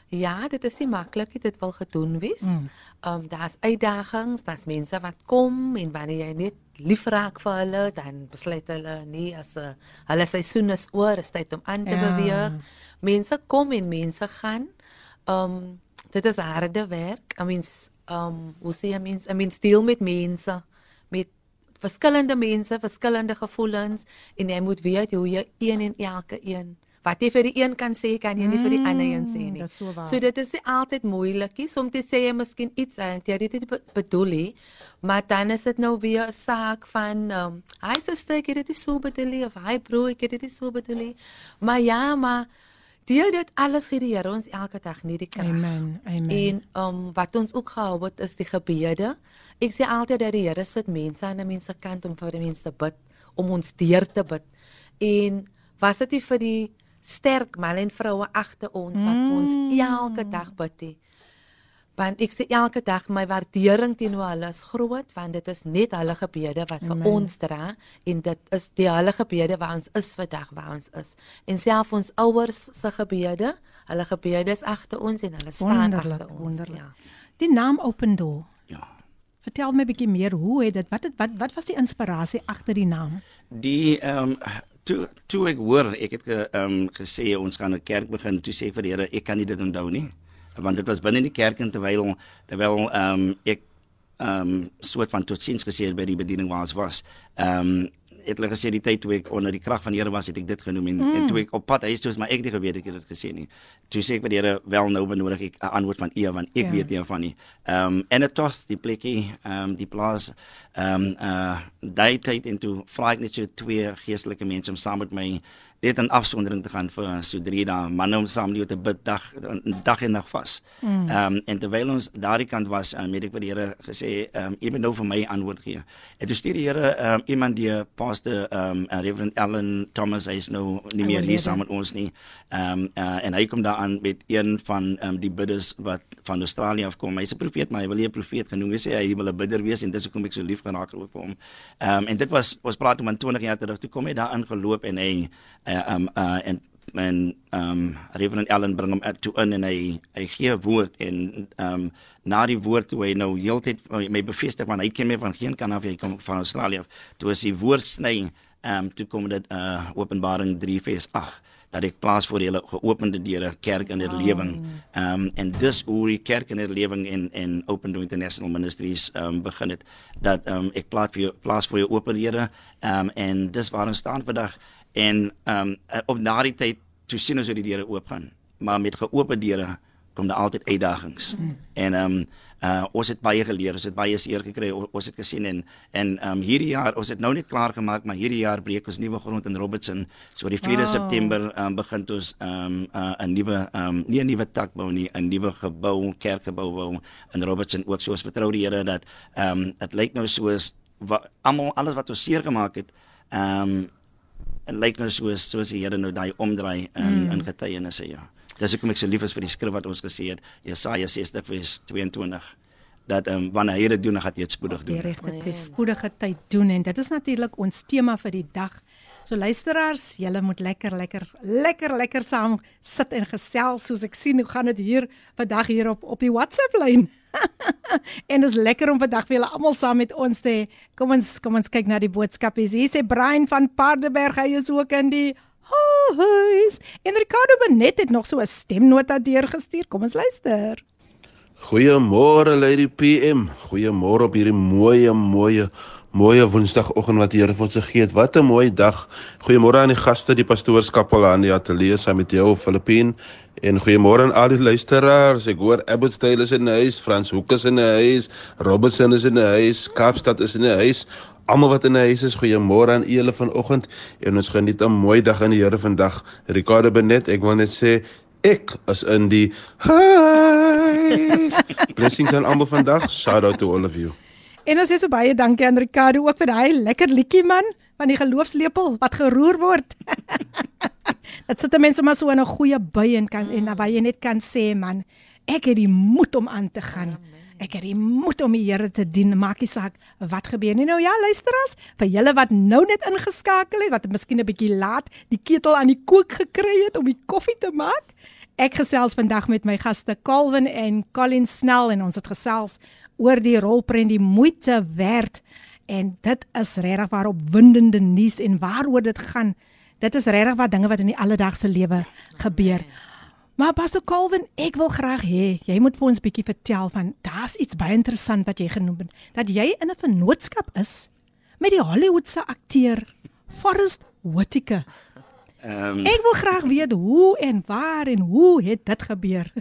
Ja, dit is nie maklik dit wil gedoen wees. Mm. Ehm mm. um, daar's uitdagings, daar's mense wat kom en wanneer jy net lief raak vir hulle, dan besluit hulle nie as 'n hulle seisoen is oor, is tyd om aan te ja. beweeg. Mense kom en mense gaan um dit is harde werk. I mean um hoe sê jy mens? I mean deel met mense met verskillende mense, verskillende gevoelens en jy moet weet hoe jy een en elke een wat jy vir die een kan sê, kan jy nie vir die ander een sê nie. Mm, so, so dit is altyd moeilikie. Soms sê jy miskien iets en jy dit bedoel nie, maar dan is dit nou weer 'n saak van um hy sê sê ek het dit so bedoel of hy broer ek het dit so bedoel. Maar ja, maar deur dit alles gee die Here ons elke dag nie die krag. Amen. Amen. En um wat ons ook gehou het is die gebede. Ek sê altyd dat die Here sit mense aan 'n mense kant om vir die mense te bid, om ons deur te bid. En was dit nie vir die sterk man en vroue agter ons wat mm. ons elke dag bid nie want ek sê elke dag my waardering teenoor hulle is groot want dit is net hulle gebede wat vir Amen. ons dra en dit is die hulle gebede waar ons is vandag waar ons is. En self ons ouers se gebede hulle gebede is agter ons en hulle staan agter ons wonderlik. ja. Die naam open door. Ja. Vertel my 'n bietjie meer hoe het dit wat het, wat wat was die inspirasie agter die naam? Die ehm um, toe toe ek hoor ek het ehm um, gesê ons gaan 'n kerk begin toe sê vir die Here ek kan nie dit onthou nie want dit was binne die kerk en terwyl terwyl ehm um, ek ehm um, soort van totsiens gesê by die bediening waar ons was. Ehm um, het hulle gesê die tyd toe ek onder die krag van die Here was, het ek dit genoem en, mm. en toe ek op pad huis toe is maar ek het nie geweet ek het dit gesê nie. Toe sê ek by die Here wel nou benodig ek 'n antwoord van U want ek ja. weet nie van nie. Ehm um, en dit tot die plekkie ehm um, die plaas ehm um, uh daai tyd en toe vra ek net so twee geestelike mense om saam met my net 'n afsondering te gaan vir so 3 dae manne om saam die te bid dag dag en nag vas. Hmm. Ehm um, en terwyl ons daardie kant was, um, het ek vir die Here gesê, ehm um, ewen nou vir my antwoord gee. En toe stuur die Here ehm um, iemand die pastor ehm um, Reverend Allen Thomas hy is nou nie meer hier saam met ons nie. Ehm um, uh, en hy kom daar aan met een van ehm um, die bidders wat van Australië afkom. Hy's 'n profeet, maar hy wil nie 'n profeet genoem wees. Hy wil 'n bidder wees en dis hoekom ek so lief geraak het vir hom. Ehm um, en dit was ons praat om 20 jaar terug. Toe kom hy daar ingeloop en hy uh, um uh en en um Reverend Allen bring hom toe in en hy hy gee woord en um na die woord toe hy nou heeltyd my bevestig want hy ken my van geen kan af hy kom van Australië toe as die woord sny um toe kom dit uh Openbaring 3 vers 8 dat ek plaas voor julle geopende deure kerk in herlewing. Ehm um, en dis hoe die kerk in herlewing en en Open Door International Ministries ehm um, begin het dat ehm um, ek plaas vir jou plaas voor jou oop deure. Ehm um, en dis waar ons staan vandag en ehm um, op daardie tyd toe sien ons hoe die deure oop gaan maar met geope deure kom daar altyd uitdagings mm. en ehm um, uh, ons het baie geleer ons het baie seer gekry ons het gesien en en ehm um, hierdie jaar ons het nou net klaar gemaak maar hierdie jaar breek ons nuwe grond in Robertson so die 4de wow. September ehm um, begin ons ehm um, uh, 'n nuwe ehm um, nie 'n nuwe tak bou nie 'n nuwe gebou kerkgebou bou in Robertson ook so ons vertrou die Here dat ehm um, dit lyk nou soos almal alles wat ons seer gemaak het ehm um, en lyk nou soos soos die Here nou daai omdraai in mm. in getuienisse ja. Dis hoekom ek so lief is vir die skrif wat ons gesê het Jesaja 60 vers 22 dat ehm um, wanneer hy dit doen, dan gaan hy dit spoedig doen. Die regte tyd, spoedige tyd doen en dit is natuurlik ons tema vir die dag. So luisteraars, julle moet lekker lekker lekker lekker saam sit en gesels soos ek sien hoe gaan dit hier vandag hier op op die WhatsApp lyn. en dit is lekker om vandag vir julle almal saam met ons te kom ons kom ons kyk na die boodskappe. Hier sê Brian van Paardeberg hy is ook in die huis. En Ricardo Benet het nog so 'n stemnota deurgestuur. Kom ons luister. Goeiemôre Lady PM. Goeiemôre op hierdie mooi mooi mooi woensdagoggend wat die Here vir ons gegee het. Wat 'n mooi dag. Goeiemôre aan die gaste, die pastoorskapel aan die ateljee saam met jou Filippin. En goeiemôre aan al die luisteraars. Ek hoor Abbott Style is in die huis, Frans Hoek is in die huis, Robertson is in die huis, Kaapstad is in die huis. Almal wat in die huis is, goeiemôre aan julle vanoggend. En ons geniet 'n mooi dag in die Here vandag. Ricardo Benet, ek wil net sê ek is in die huis. Blessings aan almal vandag. Shout out to all of you. En ons sê so baie dankie aan Ricardo ook vir daai lekker liedjie man van die geloofslepel wat geroer word. Dit sit mense maar so in 'n goeie by en kan en naby jy net kan sê man, ek het die moed om aan te gaan. Ek het die moed om die Here te dien, maak nie saak wat gebeur nie. Nou ja, luisteraars, vir julle wat nou net ingeskakel het, wat miskien 'n bietjie laat die ketel aan die kook gekry het om die koffie te maak. Ek gesels vandag met my gaste Calvin en Colin Snell en ons het gesels oor die rolprent die moeite werd en dit is regtig waar opwindende nuus en waaroor dit gaan. Dit is regtig wat dinge wat in die alledaagse lewe gebeur. Maar Pastor Calvin, ek wil graag hê jy moet vir ons bietjie vertel van daar's iets baie interessant wat jy genoem het dat jy in 'n vennootskap is met die Hollywoodse akteur Forrest Whitaker. Um, ek wil graag weet hoe en waar en hoe het dit gebeur?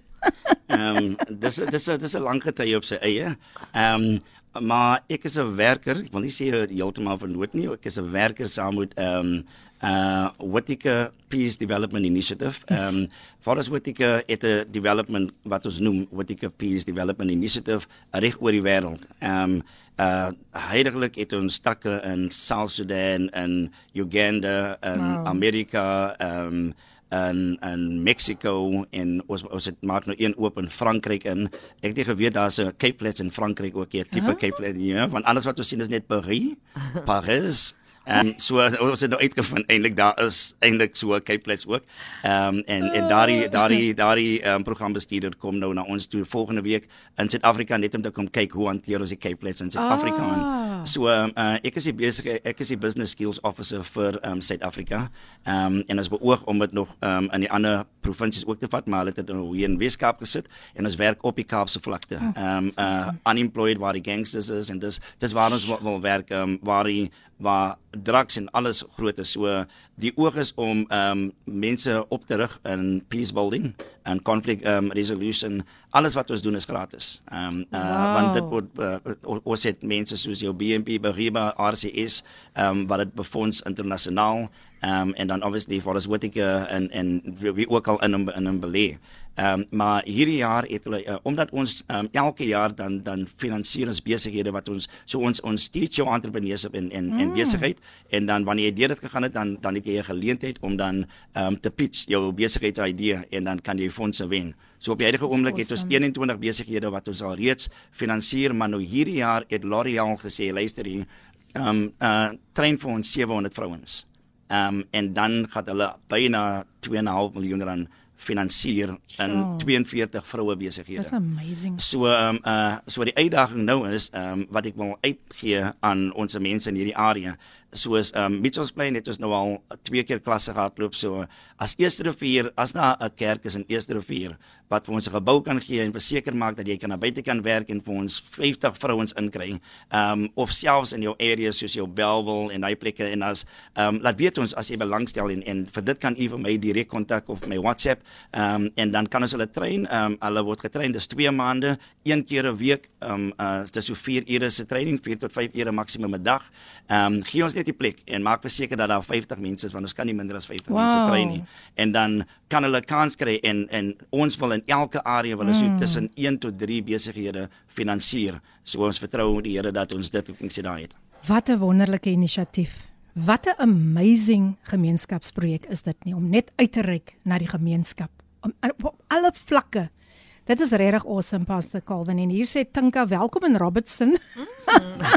Ehm um, dis dis dis 'n lang gety op sy eie. Ehm um, maar ek is 'n werker, ek wil nie sê heeltemal vernoot nie, ek is 'n werker saam met ehm um, uh Whitaker Peace Development Initiative. Ehm um, Forrest Whitaker het 'n development wat ons noem Whitaker Peace Development Initiative reg oor die wêreld. Ehm um, uh heidaglik het ons takke in South Sudan en Uganda en wow. Amerika ehm um, en en Mexico en ons ons het maak nou een oop in Frankryk in. Ek het geweet daar's 'n Cape Flats in Frankryk ook, 'n tipe oh. Cape Flats, ja, want alles wat ons sien is net Paris, Paris. En so ons het nou uitgevind eintlik daar is eintlik so 'n Flats ook. Ehm um, en en daardie daardie daardie ehm um, programbestuurder kom nou na ons toe volgende week in Suid-Afrika net om te kom kyk hoe hanteer ons die Flats in Suid-Afrika. Ah. So ehm um, uh, ek is die besige ek is die business skills officer vir ehm um, Suid-Afrika. Ehm um, en ons beoog om dit nog ehm um, in die ander provinsies ook te vat, maar hulle het dit nou hier in Weskaap gesit en ons werk op die Kaapse vlakte. Oh, ehm um, uh, unemployed waar die gangsters is en dis dis waar ons wil werk ehm um, waar die waar drugs en alles groot is. So die oog is om ehm um, mense op te rig in peace building en conflict um, resolution. Alles wat ons doen is gratis. Ehm um, uh, wow. want dit word uh, ons het mense soos jou BNP Paribas, RCS, ehm um, wat dit befonds internasionaal um, en dan obviously vir ons ek en en wie ook al in in 'n belê. Ehm um, maar hierdie jaar het hulle uh, omdat ons um, elke jaar dan dan finansier ons besighede wat ons so ons ons teach jou entrepreneurship en en mm. en besigheid en dan wanneer jy deur dit gegaan het dan dan het jy 'n geleentheid om dan ehm um, te pitch jou besigheidsidee en dan kan jy fondse wen. So op die huidige oomblik het ons 21 besighede wat ons al reeds finansier, maar nou hierdie jaar het L'Oreal gesê luister hier ehm um, uh train vir ons 700 vrouens. Ehm um, en dan gaan hulle byna 2.5 miljoen rand finansier in oh. 42 vroue besighede. That's amazing. So ehm um, uh so die uitdaging nou is ehm um, wat ek wil uitgee aan ons mense in hierdie area soos ehm um, Mitchells Plain het ons nou al twee keer klasse gehad loop so as Eerste Rivier as daar 'n kerk is in Eerste Rivier wat vir ons 'n gebou kan gee en verseker maak dat jy kan na buite kan werk en vir ons 50 vrouens inkry. Ehm um, of selfs in jou area soos jou Bellville en daai plekke en as ehm um, laat weet ons as jy belangstel en en vir dit kan u vir my direk kontak of my WhatsApp ehm um, en dan kan ons hulle train. Ehm um, hulle word getrain dis 2 maande, een keer 'n week. Ehm um, uh, dis so 4 ure se training, 4 tot 5 ure maksimum 'n dag. Ehm um, gee ons net die plek en maak beseker dat daar 50 mense is want ons kan nie minder as 50 wow. mense kry nie. En dan kan hulle kans kry en en ons wil in elke area wil ons mm. tussen 1 tot 3 besighede finansier. So ons vertrou die Here dat ons dit kan sê daai het. Wat 'n wonderlike inisiatief. Wat 'n amazing gemeenskapsprojek is dit nie om net uit te reik na die gemeenskap om op alle vlakke Dit is regtig awesome Pastor Calvin en hier sê Tinka welkom in Robertson.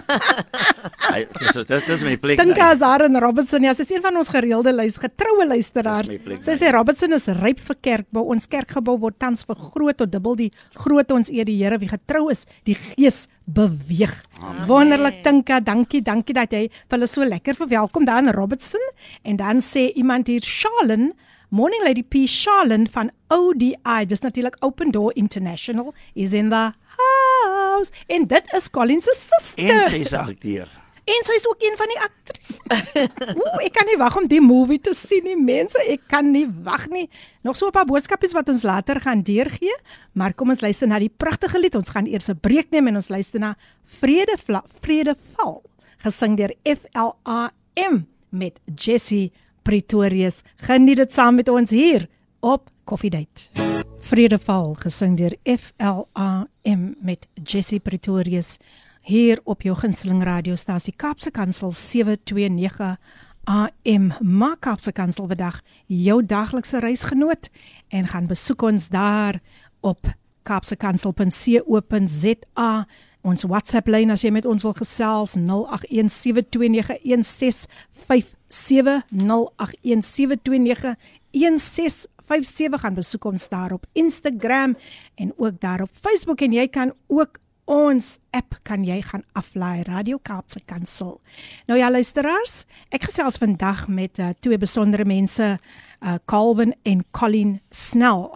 Hy dis dis dis my plek. Tinka is daar in Robertson. Ja, sy is een van ons gereelde luis getroue luisteraars. Sy sê Robertson is ryp vir kerkbou. Ons kerkgebou word tans vergroot tot dubbel die groot ons eer die Here wie getrou is, die Gees beweeg. Amen. Wonderlik Tinka, dankie, dankie dat jy hulle so lekker verwelkom daar in Robertson en dan sê iemand hier Charlene Morning Lady P Charlene van ODI, dis natuurlik Open Door International is in the house. En dit is Colin se suster. En sy is akteur. En sy is ook een van die aktrise. Ooh, ek kan nie wag om die movie te sien nie, mense. Ek kan nie wag nie. Nog so 'n paar boodskapies wat ons later gaan deurgee, maar kom ons luister na die pragtige lied. Ons gaan eers 'n breek neem en ons luister na Vrede Vrede Val, gesing deur FLAM met Jessie Pretorius. Geniet dit saam met ons hier op Coffee Date. Vredeval gesing deur FLAM met Jessie Pretorius hier op jou gunsteling radiostasie Kaapse Kansel 729 AM Maak Kaapse Kansel vandag jou daglikse reisgenoot en gaan besoek ons daar op kaapsekansel.co.za ons WhatsApp lyn as jy met ons wil gesels 0817291657 0817291657 gaan besoek ons daar op Instagram en ook daar op Facebook en jy kan ook ons app kan jy gaan aflaai Radio Kaapse Kansel. Nou ja luisteraars, ek gesels vandag met uh, twee besondere mense, uh, Calvin en Colin Snell.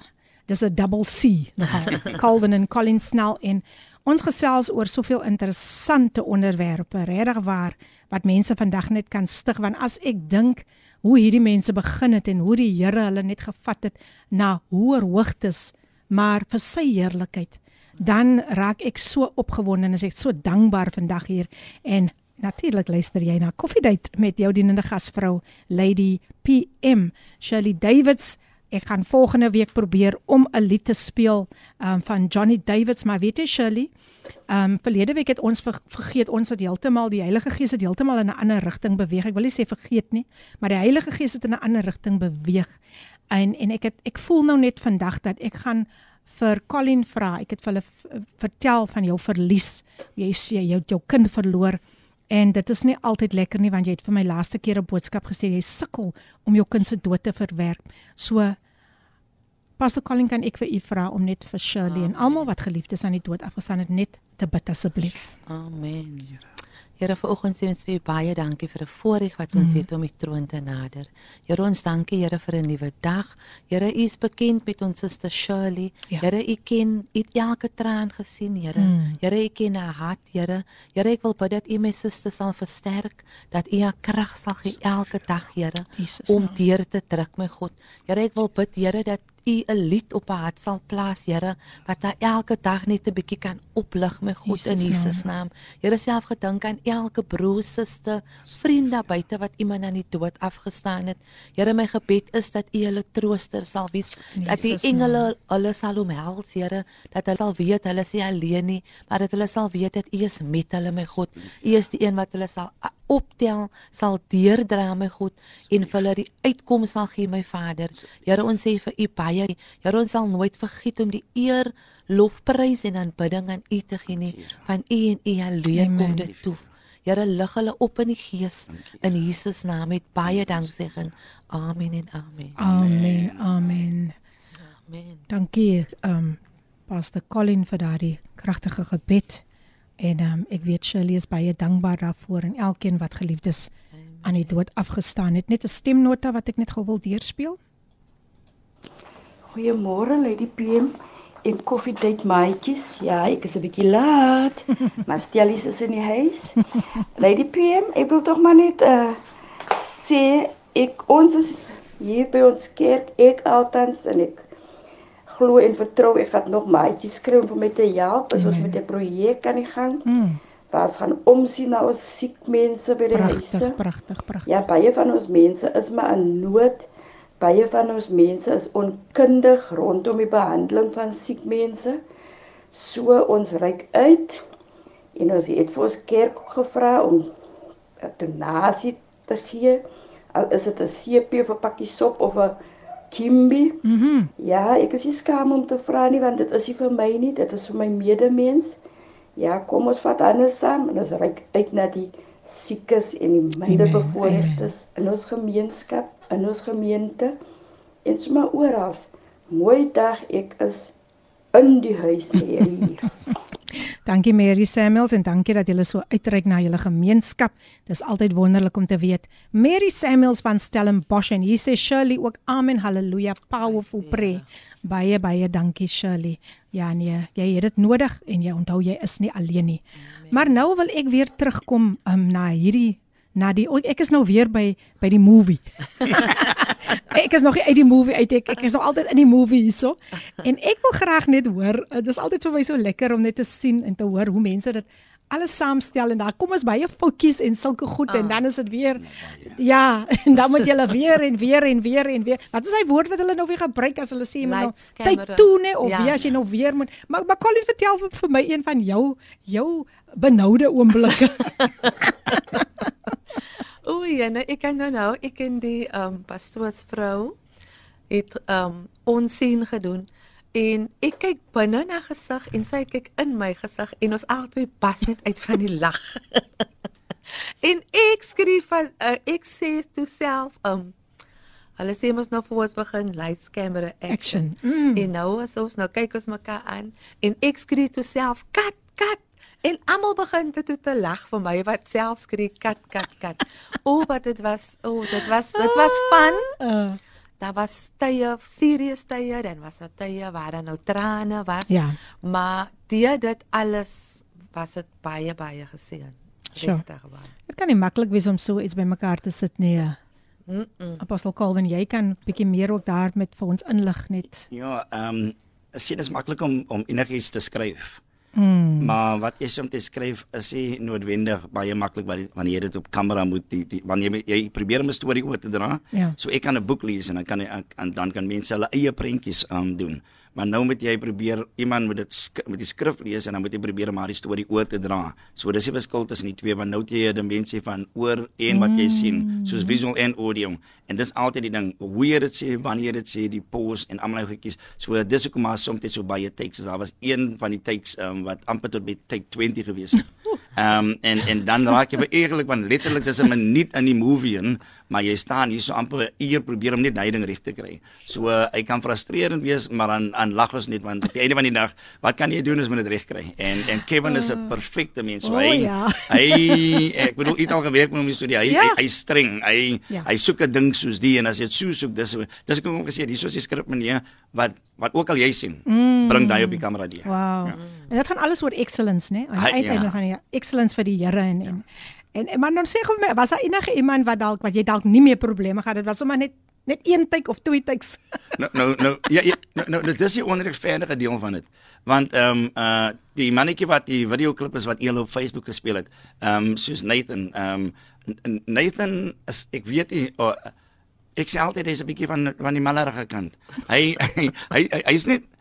Dis 'n double C. Calvin en Colin Snell en Ons gesels oor soveel interessante onderwerpe, regtig waar wat mense vandag net kan stig want as ek dink hoe hierdie mense begin het en hoe die Here hulle net gevat het na hoër hoogtes, maar vir sy heerlikheid, dan raak ek so opgewonde en ek is so dankbaar vandag hier en natuurlik luister jy na Koffiedייט met jou dienende gasvrou Lady PM Shirley Davids ek gaan volgende week probeer om 'n lied te speel um, van Johnny Davids, maar weet jy Shirley, ehm um, verlede week het ons ver, vergeet ons het heeltemal die Heilige Gees het heeltemal in 'n ander rigting beweeg. Ek wil nie sê vergeet nie, maar die Heilige Gees het in 'n ander rigting beweeg. En en ek het ek voel nou net vandag dat ek gaan vir Colin vra. Ek het vir hulle vertel van jou verlies. Jy sê jy het jou kind verloor. En dit is nie altyd lekker nie want jy het vir my laaste keer 'n boodskap gesê jy sukkel om jou kind se dood te verwerk. So Pastor Colin kan ek vir u vra om net vir Shirley Amen. en almal wat geliefdes aan die dood afgestaan het net te bid asseblief. Amen. Here. Here vanoggend sê ons vir baie dankie vir 'n voorreg wat ons mm. het om die troon te nader. Here ons dankie Here vir 'n nuwe dag. Here u is bekend met ons suster Shirley. Ja. Here u ken u elke traan gesien, Here. Mm. Here u ken haar hart, Here. Here ek wil bid dat u my suster sal versterk, dat u haar krag sal gee elke dag, Here, om deur te druk, my God. Here ek wil bid, Here, dat U 'n lied op haar hart sal plaas, Here, wat haar elke dag net 'n bietjie kan oplig, my God Jesus in Jesus naam. Here self gedink aan elke broer, suster, vriend daar buite wat iemand aan die dood afgestaan het. Here, my gebed is dat U hulle trooster sal wees, Jesus dat die engele hulle sal omhels, Here, dat hulle sal weet hulle is nie alleen nie, maar dat hulle sal weet dat U is met hulle, my God. U is die een wat hulle sal optel, sal deurdra, my God, en vir hulle die uitkoms sal gee, my Vader. Here, ons sê vir U baie baie. Here ons sal nooit vergiet om die eer, lofprys en aanbidding aan U te gee nie. Van U en U alleen kom dit toe. Here lig hulle op in die gees in Jesus naam met baie danksegging. Amen en amen. Amen. Amen. Amen. Dankie um Pastor Colin vir daardie kragtige gebed. En um, ek weet Shirley is baie dankbaar daarvoor en elkeen wat geliefdes aan die dood afgestaan het. Net 'n stemnota wat ek net gou wil deurspeel. Goeiemôre Lady PM en koffiedייט maatjies. Ja, ek is 'n bietjie laat. maar Stellies is in die huis. Lady PM, ek wil tog maar net uh sê ek ons is hier by ons kerk ek altans en ek glo en vertrou ek gaan nog maatjies kry om met te help as ons met 'n projek aan die gang. Mm. Waar ons gaan omsien na ons siek mense by die prachtig, huise. Pragtig, pragtig, pragtig. Ja, baie van ons mense is maar in nood baie van ons mense is onkundig rondom die behandeling van siek mense. So ons reik uit en ons het vir ons kerk gevra om 'n donasie te gee. Al is dit 'n CP of 'n pakkie sop of 'n Kimby. Mhm. Mm ja, ek is nie skaam om te vra nie want dit is nie vir my nie, dit is vir my medemens. Ja, kom ons vat anders saam en ons reik uit na die siekes en die minder bevoorregtes in ons gemeenskap, in ons gemeente en sommer oral. Mooi dag, ek is in die huis hier. dankie Mary Samuels en dankie dat julle so uitreik na julle gemeenskap. Dis altyd wonderlik om te weet. Mary Samuels van Stellenbosch en hier sê Shirley ook amen haleluja powerful prayer. Baie baie dankie Shirley. Ja nee, jy het dit nodig en jy onthou jy is nie alleen nie. Amen. Maar nou wil ek weer terugkom um, na hierdie na die ek is nou weer by by die movie. ek is nog uit die movie uit ek ek is nog altyd in die movie hierso. En ek wil graag net hoor, eh, dit is altyd vir my so lekker om net te sien en te hoor hoe mense dit alles saamstel en daar kom ons baie foutjies en sulke goed oh, en dan is dit weer ja, en dan moet jy weer en weer en weer en weer. Wat is hy woord wat hulle nou weer gebruik as hulle sê nou tyd toe nê of ja, wie as jy ja. nou weer moet. Maar maar Colin vertel vir my een van jou jou benoude oomblikke. Oei, en ek kan nou nou, ek en die ehm um, pastoorsvrou het ehm um, onsien gedoen en ek kyk binne na gesig en sy kyk in my gesig en ons albei pas net uit van die lag. en ek skryf van uh, ek sê toe self um, Hulle sê mos nou voor ons begin lights camera action. action. Mm. En nou as ons nou kyk ons mekaar aan en ek skree toe self kat kat En almal begin dit te lag vir my wat self skree kat kat kat. O wat dit was, o dit was dit was fun. Uh. Daar was tye, serious tye, dan was daar tye waar daar nou trane was. Ja. Maar die dit alles was dit baie baie geseën. Regtig waar. Dit kan nie maklik wees om so iets bymekaar te sit nie. Mm -mm. Apostel Calvin, jy kan bietjie meer ook daar met vir ons inlig net. Ja, ehm um, sien dit is maklik om om enigiets te skryf. Mm. Maar wat jy soms skryf is nie noodwendig baie maklik wanneer jy dit op kamera moet die, die wanneer jy, jy probeer om 'n storie oor te dra. Ja. So ek kan 'n boek lees en dan kan ek en dan kan mense hulle eie prentjies um, doen maar nou moet jy probeer iemand moet dit met die skrif lees en dan moet jy probeer om haar storie oor te dra. So dis die verskil tussen die twee want nou het jy 'n dimensie van oor en wat jy sien, soos mm. visual en audio. En dis altyd die ding, hoe jy dit sê, wanneer jy dit sê, die pause en almal goedjies. So dis hoekom maar soms dit so baie takes is. Daar was een van die takes um, wat amper tot by take 20 gewees het. Ehm um, en en dan raak jy eerlik want letterlik dis 'n minuut in die movie in, maar jy staan hier so amper 'n uur probeer om net leiding reg te kry. So uh, hy kan frustrerend wees, maar dan aan lag ons net want op die einde van die dag, wat kan jy doen as jy dit reg kry? En en Kevin is 'n ah. perfekte mens. So hy oh, ja. hy ek bedoel iets al gewerk met hom in die studie. Hy, ja. hy hy streng. Hy ja. hy soek 'n ding soos die en as jy dit so soek, dis dis ek het hom gesê, dis soos die skrip meneer wat wat ook al jy sien, mm. bring daai op die kamera die. Wow. Ja. En dit gaan alles oor excellence, né? Aan die einde ja. gaan jy excellence vir die Here en, ja. en en maar dan sê gou my, was daar enige iemand wat dalk wat jy dalk nie meer probleme gehad het, was sommer net net een tyd of twee tyds. nou nou nou ja, ja nou, nou dit is die onregverdige deel van dit. Want ehm um, uh die mannetjie wat die videoklip is wat eel op Facebook gespeel het, ehm um, soos Nathan, ehm um, Nathan is ek weet nie oh, ek sê altyd hy's 'n bietjie van van die mallerige kant. Hy hy hy's hy, hy net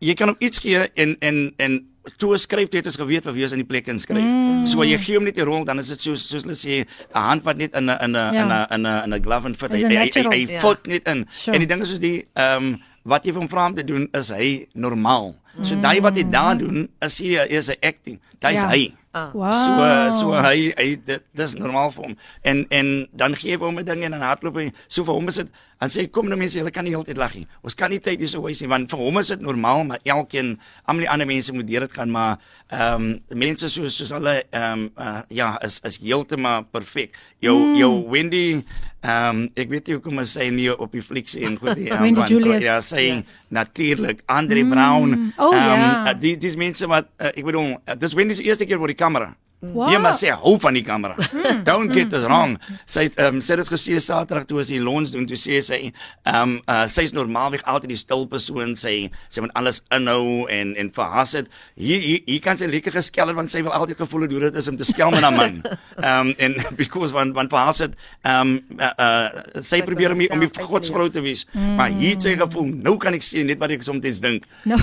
jy kan hom iets gee en en en toe skryf het ons geweet wat wie is in die plek inskryf. Mm. So jy gee hom net die rol dan is dit soos soos hulle sê 'n hand wat net in 'n in 'n in 'n in 'n in 'n glove en fit. Hy hy hy voet net in. Sure. En die ding is soos die ehm um, wat jy van vra om te doen is hy normaal. So mm. daai wat hy daar doen is hy is 'n acting. Daai is ja. hy. Ah. Wow. So so hy hy dit dis normaal vir hom. En en dan gee hy hom 'n ding en dan hardloop hy. So vir hom is dit dan sê kom nou mense, julle kan nie heeltyd lag nie. Ons kan nie tyd hier so wys nie want vir hom is dit normaal, maar elkeen almal die ander mense moet deur dit gaan, maar ehm um, mense soos soos hulle ehm um, uh, ja, is is heeltemal perfek. Jou mm. jou Wendy ehm um, ek weet nie hoekom as sy nie op die flieks en goed die um, Wendy Julius. Ja, sy yes. natuurlik Andre mm. Brown. Oh, ehm um, yeah. die dis mense wat uh, ek bedoel, uh, dis Wendy se eerste keer voor die kamera. Wow. Jy moet sê hou van die kamera. Hmm. Don't get us wrong. Sy ehm um, sê dit gesê Saterdag toe as hy lons doen toe sê sy ehm um, uh, sy's normaalweg altyd die stil persoon sê sy moet alles inhou en en verhas dit. Hier hier, hier kan sy lekker geskel want sy wil altyd gevoel het hoe dit is om te skel met 'n man. Ehm um, en because van van verhas dit ehm um, uh, uh, sy probeer om om die godsvrou te wees. Mm. Maar hier sê gevoel nou kan ek sien net wat ek soms dink. No.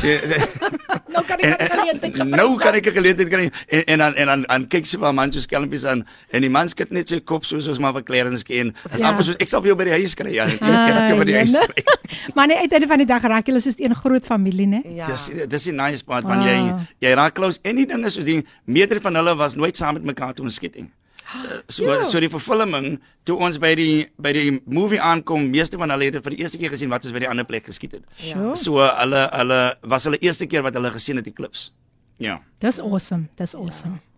nou kan ek geleentheid Nou kan ek geleentheid kry en en dan en dan um, kyk sy maar man so skelmpies aan en die man skud net sy kop soos ons maar vir Clarence ken. As ja. amper soos ek sal vir jou by die huis kry. Ja, ek kan by die huis kry. maar nee, uiteinde van die dag raak julle soos een groot familie, né? Ja. Dis dis 'n nice part van wow. jy jy raak close. En die ding is soos die meter van hulle was nooit saam met mekaar toe ons skiet nie. So ja. so die vervulling toe ons by die by die movie aankom, meeste van hulle het vir die eerste keer gesien wat ons by die ander plek geskiet het. Ja. So hulle hulle was hulle eerste keer wat hulle gesien het die klips. Ja. Dis awesome. Dis awesome. Ja.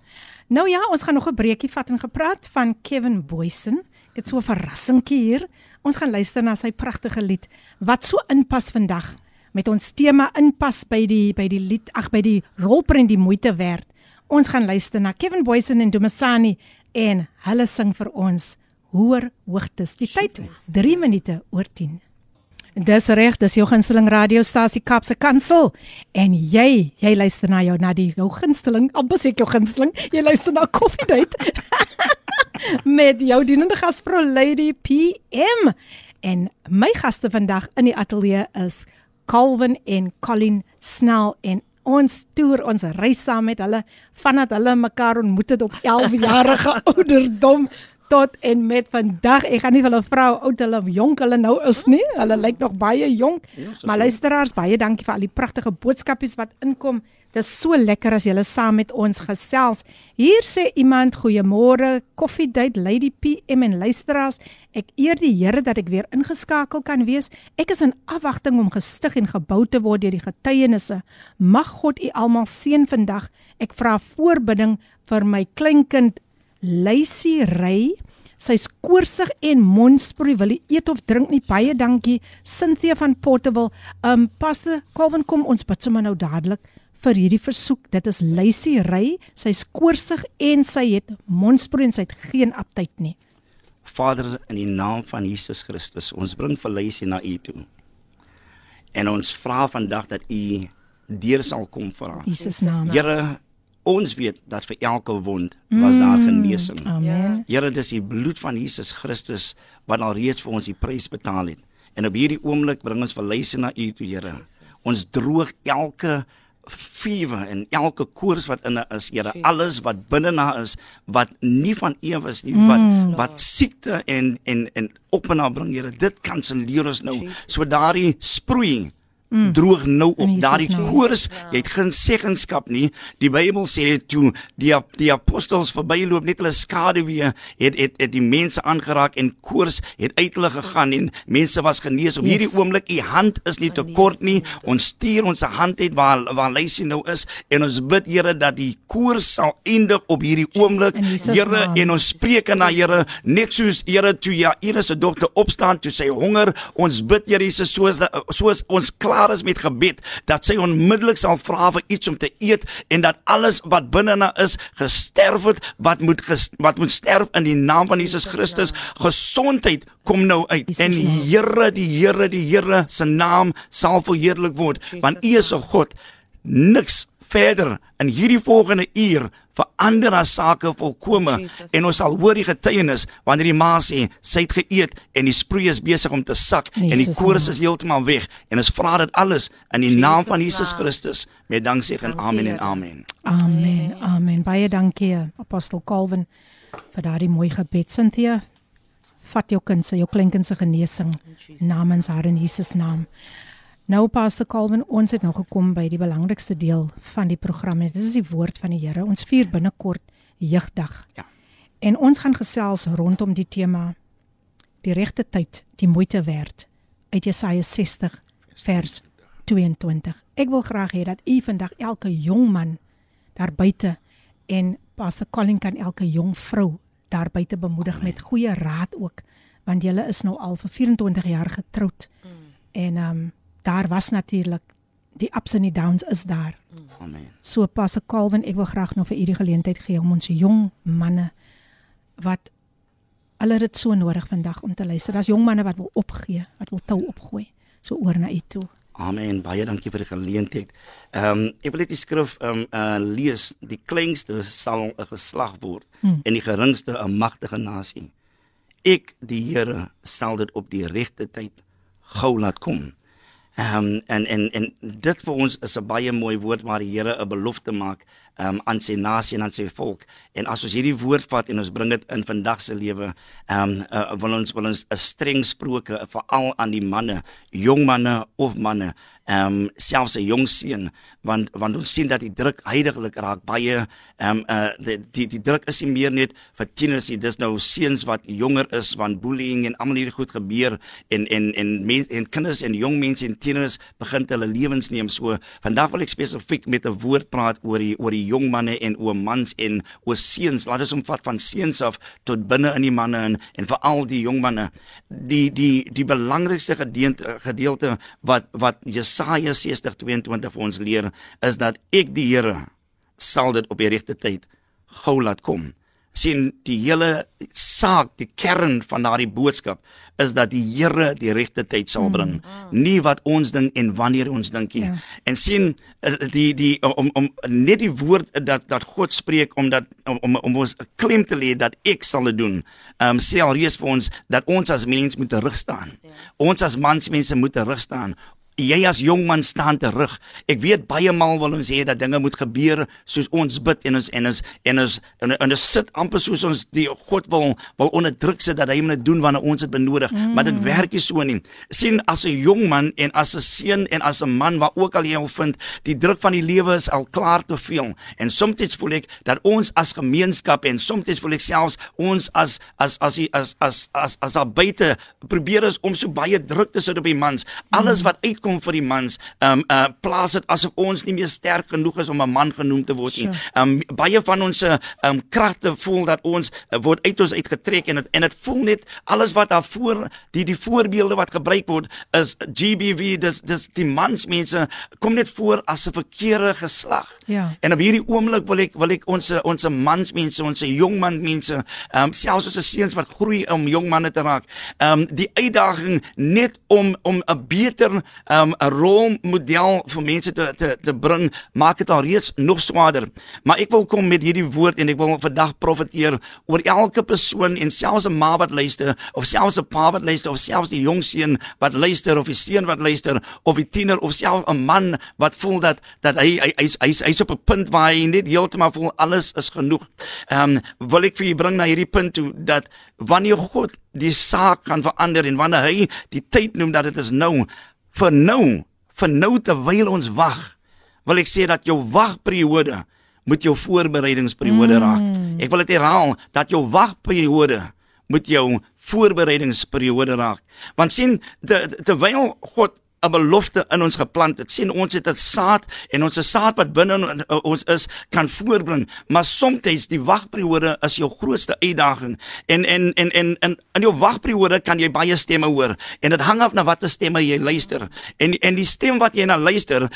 Nou ja, ons gaan nog 'n breekie vat en gepraat van Kevin Boysen. Dit so 'n verrassingkie hier. Ons gaan luister na sy pragtige lied wat so inpas vandag met ons tema inpas by die by die lied ag by die rolprent die moeite werd. Ons gaan luister na Kevin Boysen en Dumasani en hulle sing vir ons hoër hoogtes. Die tyd 3 minute oor 10. Dis reg, dis jou gunsteling radiostasie Kapse Kansel en jy, jy luister na jou na die jou gunsteling, amper sê ek jou gunsteling, jy luister na Coffee Date met jou dienende gasvrou Lady PM. En my gaste vandag in die ateljee is Calvin en Colin Snell en ons toer ons reis saam met hulle vandat hulle mekaar ontmoet het op 11 jarige ouderdom tot en met vandag. Ek gaan nie hulle vrou oud hulle jonk hulle nou is nie. Hulle lyk nog baie jonk. Ja, maar luisteraars, baie dankie vir al die pragtige boodskapies wat inkom. Dit is so lekker as julle saam met ons gesels. Hier sê iemand goeiemôre, Coffee Date Lady PM en luisteraars. Ek eer die Here dat ek weer ingeskakel kan wees. Ek is in afwagting om gestig en gebou te word deur die getuienisse. Mag God u almal seën vandag. Ek vra voorbidding vir my kleinkind Lucy Ray. Sy's koorsig en mondsproei. Wil eet of drink nie? Baie dankie. Cynthia van Portable. Um Pastor Calvin kom ons bid sommer nou dadelik vir hierdie versoek. Dit is Lucy Ray. Sy's koorsig en sy het mondsproei en sy het geen aptyt nie. Vader in die naam van Jesus Christus, ons bring vir Lucy na U toe. En ons vra vandag dat U deur sal kom vir haar. Jesus naam. Here, ons weet dat vir elke wond was daar mm. genesing. Amen. Here, dis die bloed van Jesus Christus wat al reeds vir ons die prys betaal het. En op hierdie oomblik bring ons verlyse na U toe, Here. Ons droog elke fever en elke koors wat in is, Here, alles wat binne na is wat nie van U is nie, wat mm. wat siekte en en en op en af bring, Here. Dit kanselleer ons nou. So daardie sproeiing Mm. droog nou op daardie koors jy het geen seggenskap nie. Die Bybel sê toe die die apostels verbyloop net hulle skaduwee het het het die mense aangeraak en koors het uit hulle gegaan en mense was genees. Op yes. hierdie oomblik u hand is nie te kort nie. Ons stuur ons hand het waar waar Lysie nou is en ons bid Here dat die koors sal eindig op hierdie oomblik. Here en ons spreek na Here net soos Here toe ja Iris se dogter opstaan toe sy honger ons bid Here Jesus soos soos ons klaar klaar is met gebed, dat sy onmiddellik sal vra vir iets om te eet en dat alles wat binne na is gesterf het, wat moet ges, wat moet sterf in die naam van Jesus Christus. Gesondheid kom nou uit. En die Here, die Here, die Here se naam sal verheerlik word, want U is 'n God. Niks verder in hierdie volgende uur verander haar sake volkome en ons sal hoor die getuienis wanneer die ma sê sy het geëet en die sproei is besig om te sak Jesus en die koors is heeltemal weg. En ons vra dit alles in die Jesus naam van Jesus Christus met danksegging. Amen en amen. Amen amen. baie dankie apostel Calvin vir daardie mooi gebed. Cynthia vat jou kind se jou kleinkind se genesing namens haar in Jesus naam Nou Pastor Calvin, ons het nou gekom by die belangrikste deel van die program. Dit is die woord van die Here. Ons vier binnekort jeugdag. Ja. En ons gaan gesels rondom die tema die regte tyd, die moeite werd uit Jesaja 60 vers 22. Ek wil graag hê dat u vandag elke jong man daar buite en Pastor Colin kan elke jong vrou daar buite bemoedig met goeie raad ook want julle is nou al vir 24 jaar getroud. Mm. En ehm um, daar was natuurlik die ups en die downs is daar. Amen. So pas ek Calvin, ek wil graag nou vir u die geleentheid gee om ons jong manne wat hulle dit so nodig vandag om te luister. Daar's jong manne wat wil opgee, wat wil tou opgooi. So oor na u toe. Amen. Baie dankie vir die geleentheid. Ehm um, ek wil net die skrif ehm um, uh lees. Die kleinste sal 'n geslag word hmm. en die geringste 'n magtige nasie. Ek die Here sal dit op die regte tyd gou laat kom. Ehm um, en en en dit vir ons is 'n baie mooi woord waar die Here 'n belofte maak um, aan sy nasie en aan sy volk. En as ons hierdie woord vat en ons bring dit in vandag se lewe, ehm um, uh, wil ons wil ons 'n streng spreuke veral aan die manne, jong manne of manne ehm um, selfs 'n jong seun want want ons sien dat die druk heidaglik raak baie. Ehm um, uh die, die die druk is nie meer net vir tieners nie dis nou seuns wat jonger is want bullying en almal hierdie goed gebeur en en en men, en kinders en jong mense en tieners begin hulle lewens neem. So vandag wil ek spesifiek met 'n woord praat oor die oor die jong manne en oor mans en oor seuns. Laat ons omvat van seuns af tot binne in die manne en en veral die jong manne. Die die die belangrikste gedeelte gedeelte wat wat Jesaja 60:22 vir ons leer is dat ek die Here sal dit op die regte tyd gou laat kom. sien die hele saak, die kern van daardie boodskap is dat die Here die regte tyd sal bring, mm. nie wat ons dink en wanneer ons dink nie. Ja. En sien eh, die die om om net die woord dat dat God spreek omdat om om, om ons klem te lê dat ek sal dit doen. Ehm um, sê alreeds vir ons dat ons as mens moet terug staan. Yes. Ons as mansmense moet terug staan jy as jong man staan te rig. Ek weet baie maal wil ons hê dat dinge moet gebeur soos ons bid en ons en ons en ons en, en ons sit amper soos ons die God wil wil onderdruk sit dat hy moet doen wanneer ons dit benodig, mm. maar dit werk nie so nie. sien as 'n jong man en as 'n seun en as 'n man waar ook al jy hom vind, die druk van die lewe is al klaar te veel. En soms voel ek dat ons as gemeenskap en soms voel ek selfs ons as as as as as as as, as al buite probeer ons om so baie druk te sit op die mans. Alles mm. wat uit kom vir die mans, ehm um, uh plaas dit asof ons nie meer sterk genoeg is om 'n man genoem te word nie. Ehm um, baie van ons ehm um, kragte voel dat ons uh, word uit ons uitgetrek en het, en dit voel net alles wat daarvoor die die voorbeelde wat gebruik word is GBV dis dis die mansmense kom net voor as 'n verkeerde geslag. Ja. En op hierdie oomblik wil ek wil ek ons ons mansmense, ons jong manmense, ehm um, selfs ons seuns wat groei om jong manne te raak. Ehm um, die uitdaging net om om 'n beter ehm um, 'n rolmodel vir mense te te te bring, maak dit al reeds nog swaarder. Maar ek wil kom met hierdie woord en ek wil vandag profeteer oor elke persoon en selfs 'n ma wat luister of selfs 'n pa wat luister of selfs die jong seun wat luister of die seun wat luister of die tiener of selfs 'n man wat voel dat dat hy hy hy's hy's hy op 'n punt waar hy net heeltemal voel alles is genoeg. Ehm um, wil ek vir u bring na hierdie punt toe dat wanneer God die saak gaan verander en wanneer hy die tyd noem dat dit is nou vir nou, vir nou terwyl ons wag, wil ek sê dat jou wagperiode moet jou voorbereidingsperiode mm. raak. Ek wil dit herhaal dat jou wagperiode moet jou voorbereidingsperiode raak. Want sien terwyl God 'n belofte in ons geplant het. sien ons het 'n saad en ons saad wat binne ons is kan voorbring, maar soms die wagperiode is jou grootste uitdaging. En en en en in in jou wagperiode kan jy baie stemme hoor en dit hang af na watter stemme jy luister. En en die stem wat jy na luister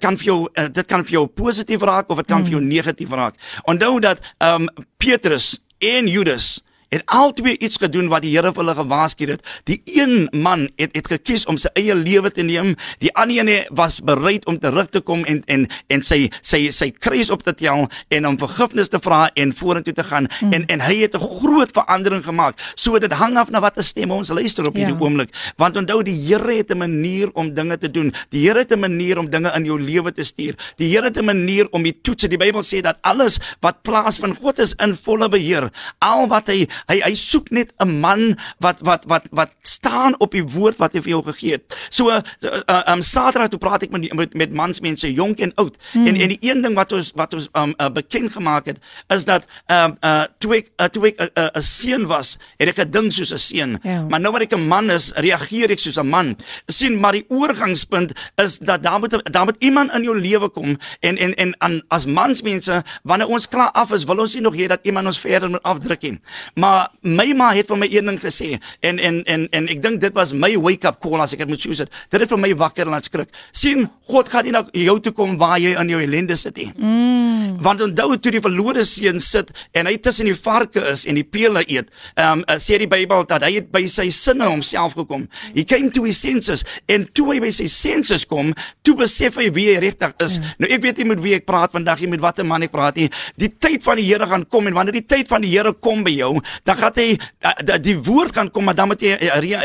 kan vir jou dit kan vir jou positief raak of dit kan vir jou hmm. negatief raak. Onthou dat ehm um, Petrus en Judas het albei iets gedoen wat die Here vir hulle gewaarsku het. Die een man het het gekies om sy eie lewe te neem. Die ander een was bereid om terug te kom en en en sy sy sy kruis op te tel en om vergifnis te vra en vorentoe te gaan hmm. en en hy het 'n groot verandering gemaak. So dit hang af na watter stemme ons luister op hierdie ja. oomblik. Want onthou die Here het 'n manier om dinge te doen. Die Here het 'n manier om dinge in jou lewe te stuur. Die Here het 'n manier om die toetse. Die Bybel sê dat alles wat plaas van God is in volle beheer. Al wat hy Hy hy soek net 'n man wat wat wat wat staan op die woord wat hy vir jou gegee het. So uh, uh, um Saterdag toe praat ek met met, met mansmense jonk en oud. Hmm. En en die een ding wat ons wat ons um uh, bekend gemaak het is dat um uh toe ek uh, toe ek 'n uh, uh, seun was, het ek gedink soos 'n seun. Ja. Maar nou wat ek 'n man is, reageer ek soos 'n man. sien maar die oorgangspunt is dat daar moet daar moet iemand in jou lewe kom en en en aan as mansmense wanneer ons klaar af is, wil ons nie nog hê dat iemand ons verder moet afdruk nie. Maar maar my ma het vir my een ding gesê en en en en ek dink dit was my wake up call as ek dit moet sê dit het vir my wakker laat skrik. Sien God gaan nie na jou toe kom waar jy in jou ellende sit nie. Mm. want onthou toe die verlore seun sit en hy tussen die varke is en die pele eet um, uh, sê die Bybel dat hy het by sy sinne homself gekom. He came to his senses en toe hy by sy senses kom toe besef hy wie hy regtig is. Mm. nou ek weet nie met wie ek praat vandag nie met watter man ek praat nie. Die tyd van die Here gaan kom en wanneer die tyd van die Here kom by jou dan gaan hy die, die woord gaan kom, maar dan moet jy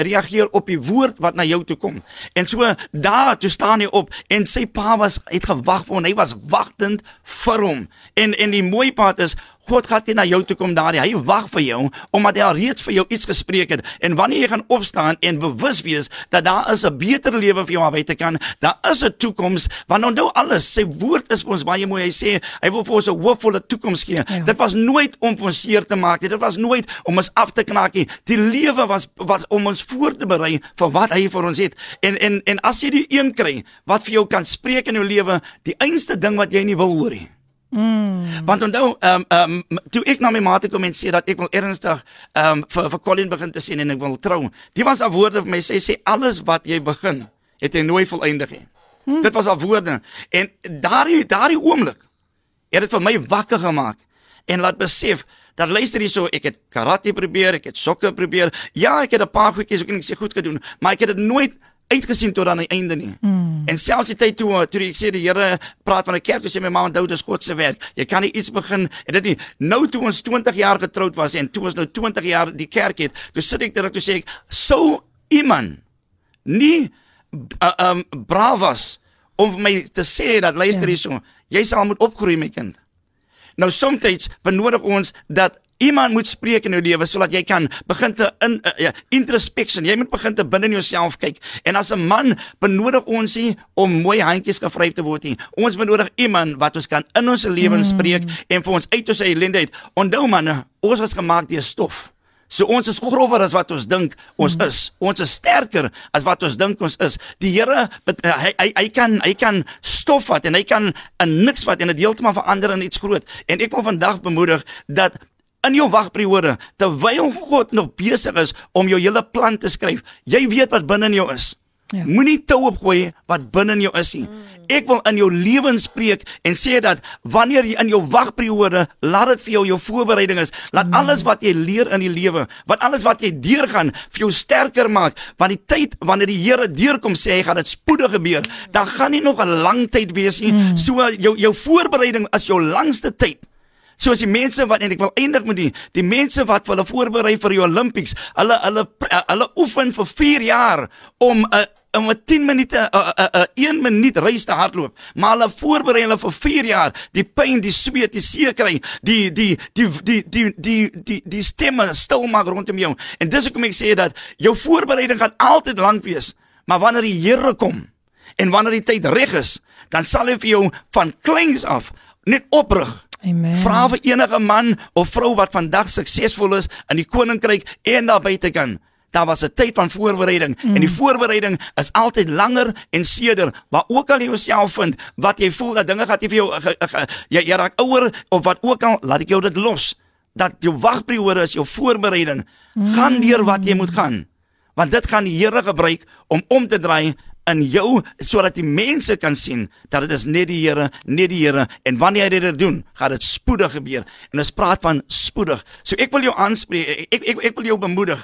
reageer op die woord wat na jou toe kom. En so daar toe staan hy op en sy pa was het gewag vir hom. Hy was wagtend vir hom. En en die mooi part is God gaan nie na jou toe kom daardie. Hy wag vir jou omdat hy al reeds vir jou iets gespreek het. En wanneer jy gaan opstaan en bewus wees dat daar is 'n beter lewe vir jou aan buite kan, daar is 'n toekoms. Want onthou alles, sy woord is vir ons baie mooi. Hy sê hy wil vir ons 'n hoopvolle toekoms gee. Ja. Dit was nooit om ons seer te maak nie. Dit was nooit om ons af te knak nie. Die lewe was was om ons voor te berei vir wat hy vir ons het. En en en as jy die een kry wat vir jou kan spreek in jou lewe, die einste ding wat jy nie wil hoor nie. Mm. Want onthou, ehm um, um, toe ek na my ma toe kom en sê dat ek wil ernstig ehm um, vir vir Colin begin te sien en ek wil trou. Die was al woorde vir my sê sê alles wat jy begin, het jy nooit volëindig nie. Mm. Dit was al woorde en daardie daardie oomblik het dit vir my wakker gemaak en laat besef dat luister hierso ek het karate probeer, ek het sokke probeer. Ja, ek het 'n paar goedjies ook net sê goed gedoen, maar ek het dit nooit uitgesien tot aan die einde nie. Mm. En selfs die tyd toe toe ek sê die Here praat van 'n kerk, sê my ma onthou dis God se werk. Jy kan nie iets begin en dit nie nou toe ons 20 jaar getroud was en toe ons nou 20 jaar die kerk het, toe sit ek dit toe sê ek sou iemand nie uh, um braaf was om vir my te sê dat luister ja. hierso, jy sal moet opgroei my kind. Nou soms benodig ons dat Iemand moet spreek in jou lewe sodat jy kan begin te in uh, introspection. Jy moet begin te binne in jouself kyk. En as 'n man benodig ons nie om mooi handjies gevryf te word nie. Ons benodig iemand wat ons kan in ons lewens mm. spreek mm. en vir ons uit ons ellende uit. Onthou man, ons was gemaak deur stof. So ons is grower as wat ons dink ons mm. is. Ons is sterker as wat ons dink ons is. Die Here hy hy hy kan hy kan stof vat en hy kan 'n niks vat en dit heeltemal verander in iets groot. En ek wil vandag bemoedig dat in jou wagperiode terwyl God nog besig is om jou hele plan te skryf. Jy weet wat binne in jou is. Ja. Moenie tou opgooi wat binne in jou is nie. Ek wil in jou lewens spreek en sê dat wanneer jy in jou wagperiode, laat dit vir jou jou voorbereiding is. Laat Amen. alles wat jy leer in die lewe, wat alles wat jy deurgaan, vir jou sterker maak. Want die tyd wanneer die Here deurkom sê hy gaan dit spoedig gebeur, dan gaan nie nog 'n lang tyd wees nie. Mm. So jou jou voorbereiding is jou langste tyd. Soos die mense wat en ek wil eindig met die die mense wat hulle voorberei vir die Olimpies, hulle hulle hulle oefen vir 4 jaar om 'n uh, om 'n 10 minute 'n 'n uh, 1 uh, minuut reis te hardloop, maar hulle voorberei hulle vir 4 jaar, die pyn, die sweet, die seer kry, die die die die die die die die stemme stil maak rondom jou. En dis hoekom ek sê dat jou voorbereiding gaan altyd lank wees, maar wanneer die Here kom en wanneer die tyd reg is, dan sal hy vir jou van kleins af net oprig Amen. Vra vir enige man of vrou wat vandag suksesvol is in die koninkryk en daar buite kan. Daar was 'n tyd van voorbereiding mm. en die voorbereiding is altyd langer en seder. Waar ook al jy jouself vind, wat jy voel dat dinge gaan nie vir jou ge, ge, jy, jy raak ouer of wat ook al, laat ek jou dit los. Dat jou wagperiode is jou voorbereiding. Mm. Gaan deur wat jy moet gaan. Want dit gaan die Here gebruik om om te draai in jou sodat die mense kan sien dat dit is net die Here, net die Here en wanneer jy dit doen, gaan dit spoedig gebeur. En ons praat van spoedig. So ek wil jou aanspreek, ek ek ek wil jou bemoedig.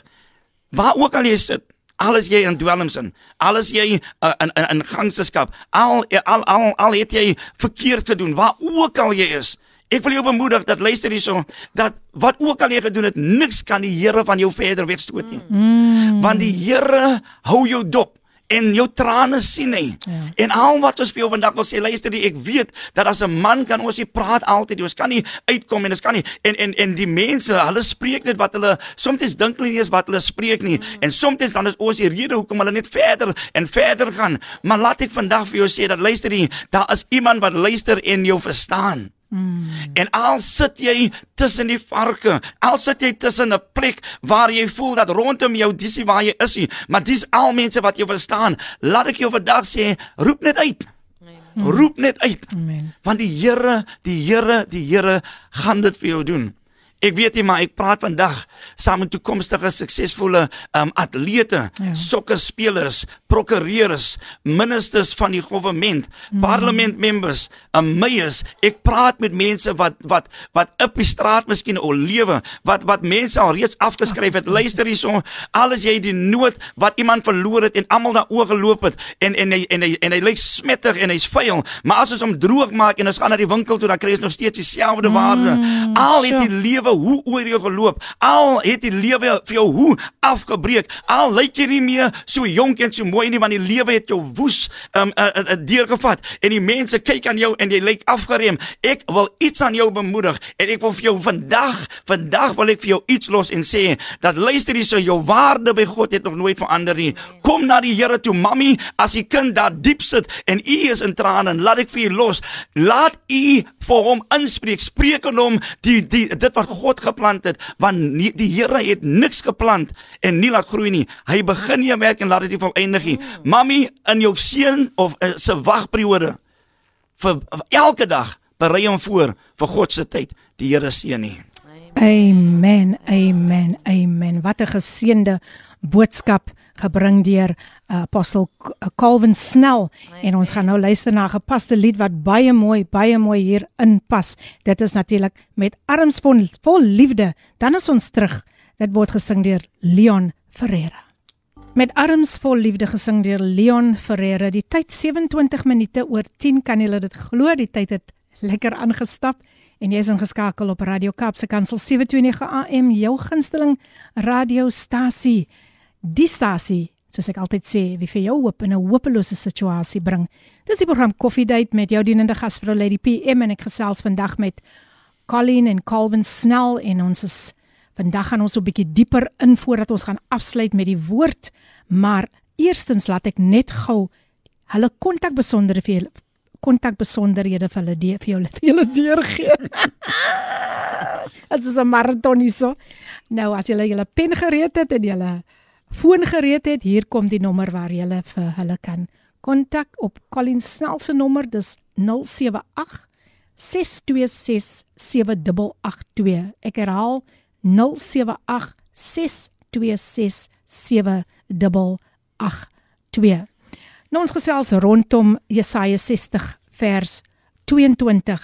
Waar ook al jy sit, alles jy in dwelms in, alles jy uh, in in in gangskap, al al al al het jy verkeerd gedoen, waar ook al jy is. Ek wil jou bemoedig dat luister hierso dat wat ook al jy gedoen het, niks kan die Here van jou verder wegstoot nie. Mm. Want die Here hou jou dop en jou trane sien hy. Ja. En al wat ons vir jou vandag wil sê, luister jy, ek weet dat as 'n man kan ons nie praat altyd, ons kan nie uitkom en ons kan nie en en en die mense, hulle spreek net wat hulle soms dink hulle nie eens wat hulle spreek nie. Mm. En soms dan is ons die rede hoekom hulle net verder en verder gaan. Maar laat ek vandag vir jou sê dat luister jy, daar is iemand wat luister en jou verstaan. Mm. En al sit jy tussen die varke, al sit jy tussen 'n plek waar jy voel dat rondom jou dis waar jy is, maar dis al mense wat jou verstaan. Laat ek jou vandag sê, roep net uit. Amen. Roep net uit. Amen. Want die Here, die Here, die Here gaan dit vir jou doen. Ek weet nie maar ek praat vandag saam met toekomstige suksesvolle um, atlete, ja. sokkerspelers, prokureurs, ministers van die regering, mm. parlement members, um, meiers. Ek praat met mense wat wat wat op die straat miskien al lewe, wat wat mense al reeds afgeskryf het. Luister hierson, alles jy die nood wat iemand verloor het en almal daaroor geloop het en en hy en hy en hy lyk smettig en hy's vuil, maar as ons hom droog maak en ons gaan na die winkel toe, dan kry ons nog steeds dieselfde waarde. Mm, al het die lewe lewe hoe oor jou geloop. Al het die lewe vir jou hoe afgebreek. Al lyk jy nie meer so jonk en so mooi nie want die lewe het jou woes um uh, uh, uh, deurgevat en die mense kyk aan jou en jy lyk afgerem. Ek wil iets aan jou bemoedig en ek wil vir jou vandag, vandag wil ek vir jou iets los en sê dat luister hier so jou waarde by God het nog nooit verander nie. Kom na die Here toe, mami, as die kind daar diep sit en u is in trane, laat ek vir u los. Laat u vir hom inspreek. Spreek aan hom die die dit wat God geplant het, want nie, die Here het niks geplant en nie laat groei nie. Hy begin nie werk en laat dit nie volëindig nie. Mami, in jou seun of uh, se wagperiode vir elke dag berei hom voor vir God se tyd. Die Here seën nie. Amen. Amen. Amen. Wat 'n geseënde boodskap gebring deur uh, apostel uh, Calvin Snell Amen. en ons gaan nou luister na 'n gepaste lied wat baie mooi baie mooi hier inpas. Dit is natuurlik met arms vol, vol liefde. Dan is ons terug. Dit word gesing deur Leon Ferreira. Met arms vol liefde gesing deur Leon Ferreira. Die tyd 27 minute oor 10 kan julle dit glo, die tyd het lekker aangestap en jy is ingeskakel op Radio Kaapse Kansel 729 AM jou gunsteling radiostasie. Die stasie soos ek altyd sê wie vir jou hoop in 'n hopelose situasie bring. Dis die program Coffee Date met jou dienende gasvrou Lady PM en ek gesels vandag met Colleen en Calvin Snell en ons is vandag gaan ons 'n bietjie dieper in voordat ons gaan afsluit met die woord. Maar eerstens laat ek net gou hulle kontak besonderhede vir julle kontak besonderhede vir hulle die, vir julle vir julle deurgee. Dit is 'n maraton hierso. Nou as julle julle pen gereed het en julle foon gereed het, hier kom die nommer waar julle vir hulle kan kontak op Colin Snell se nommer, dis 078 626 7882. Ek herhaal 078 626 7882. Nou ons gesels rondom Jesaja 60 vers 22.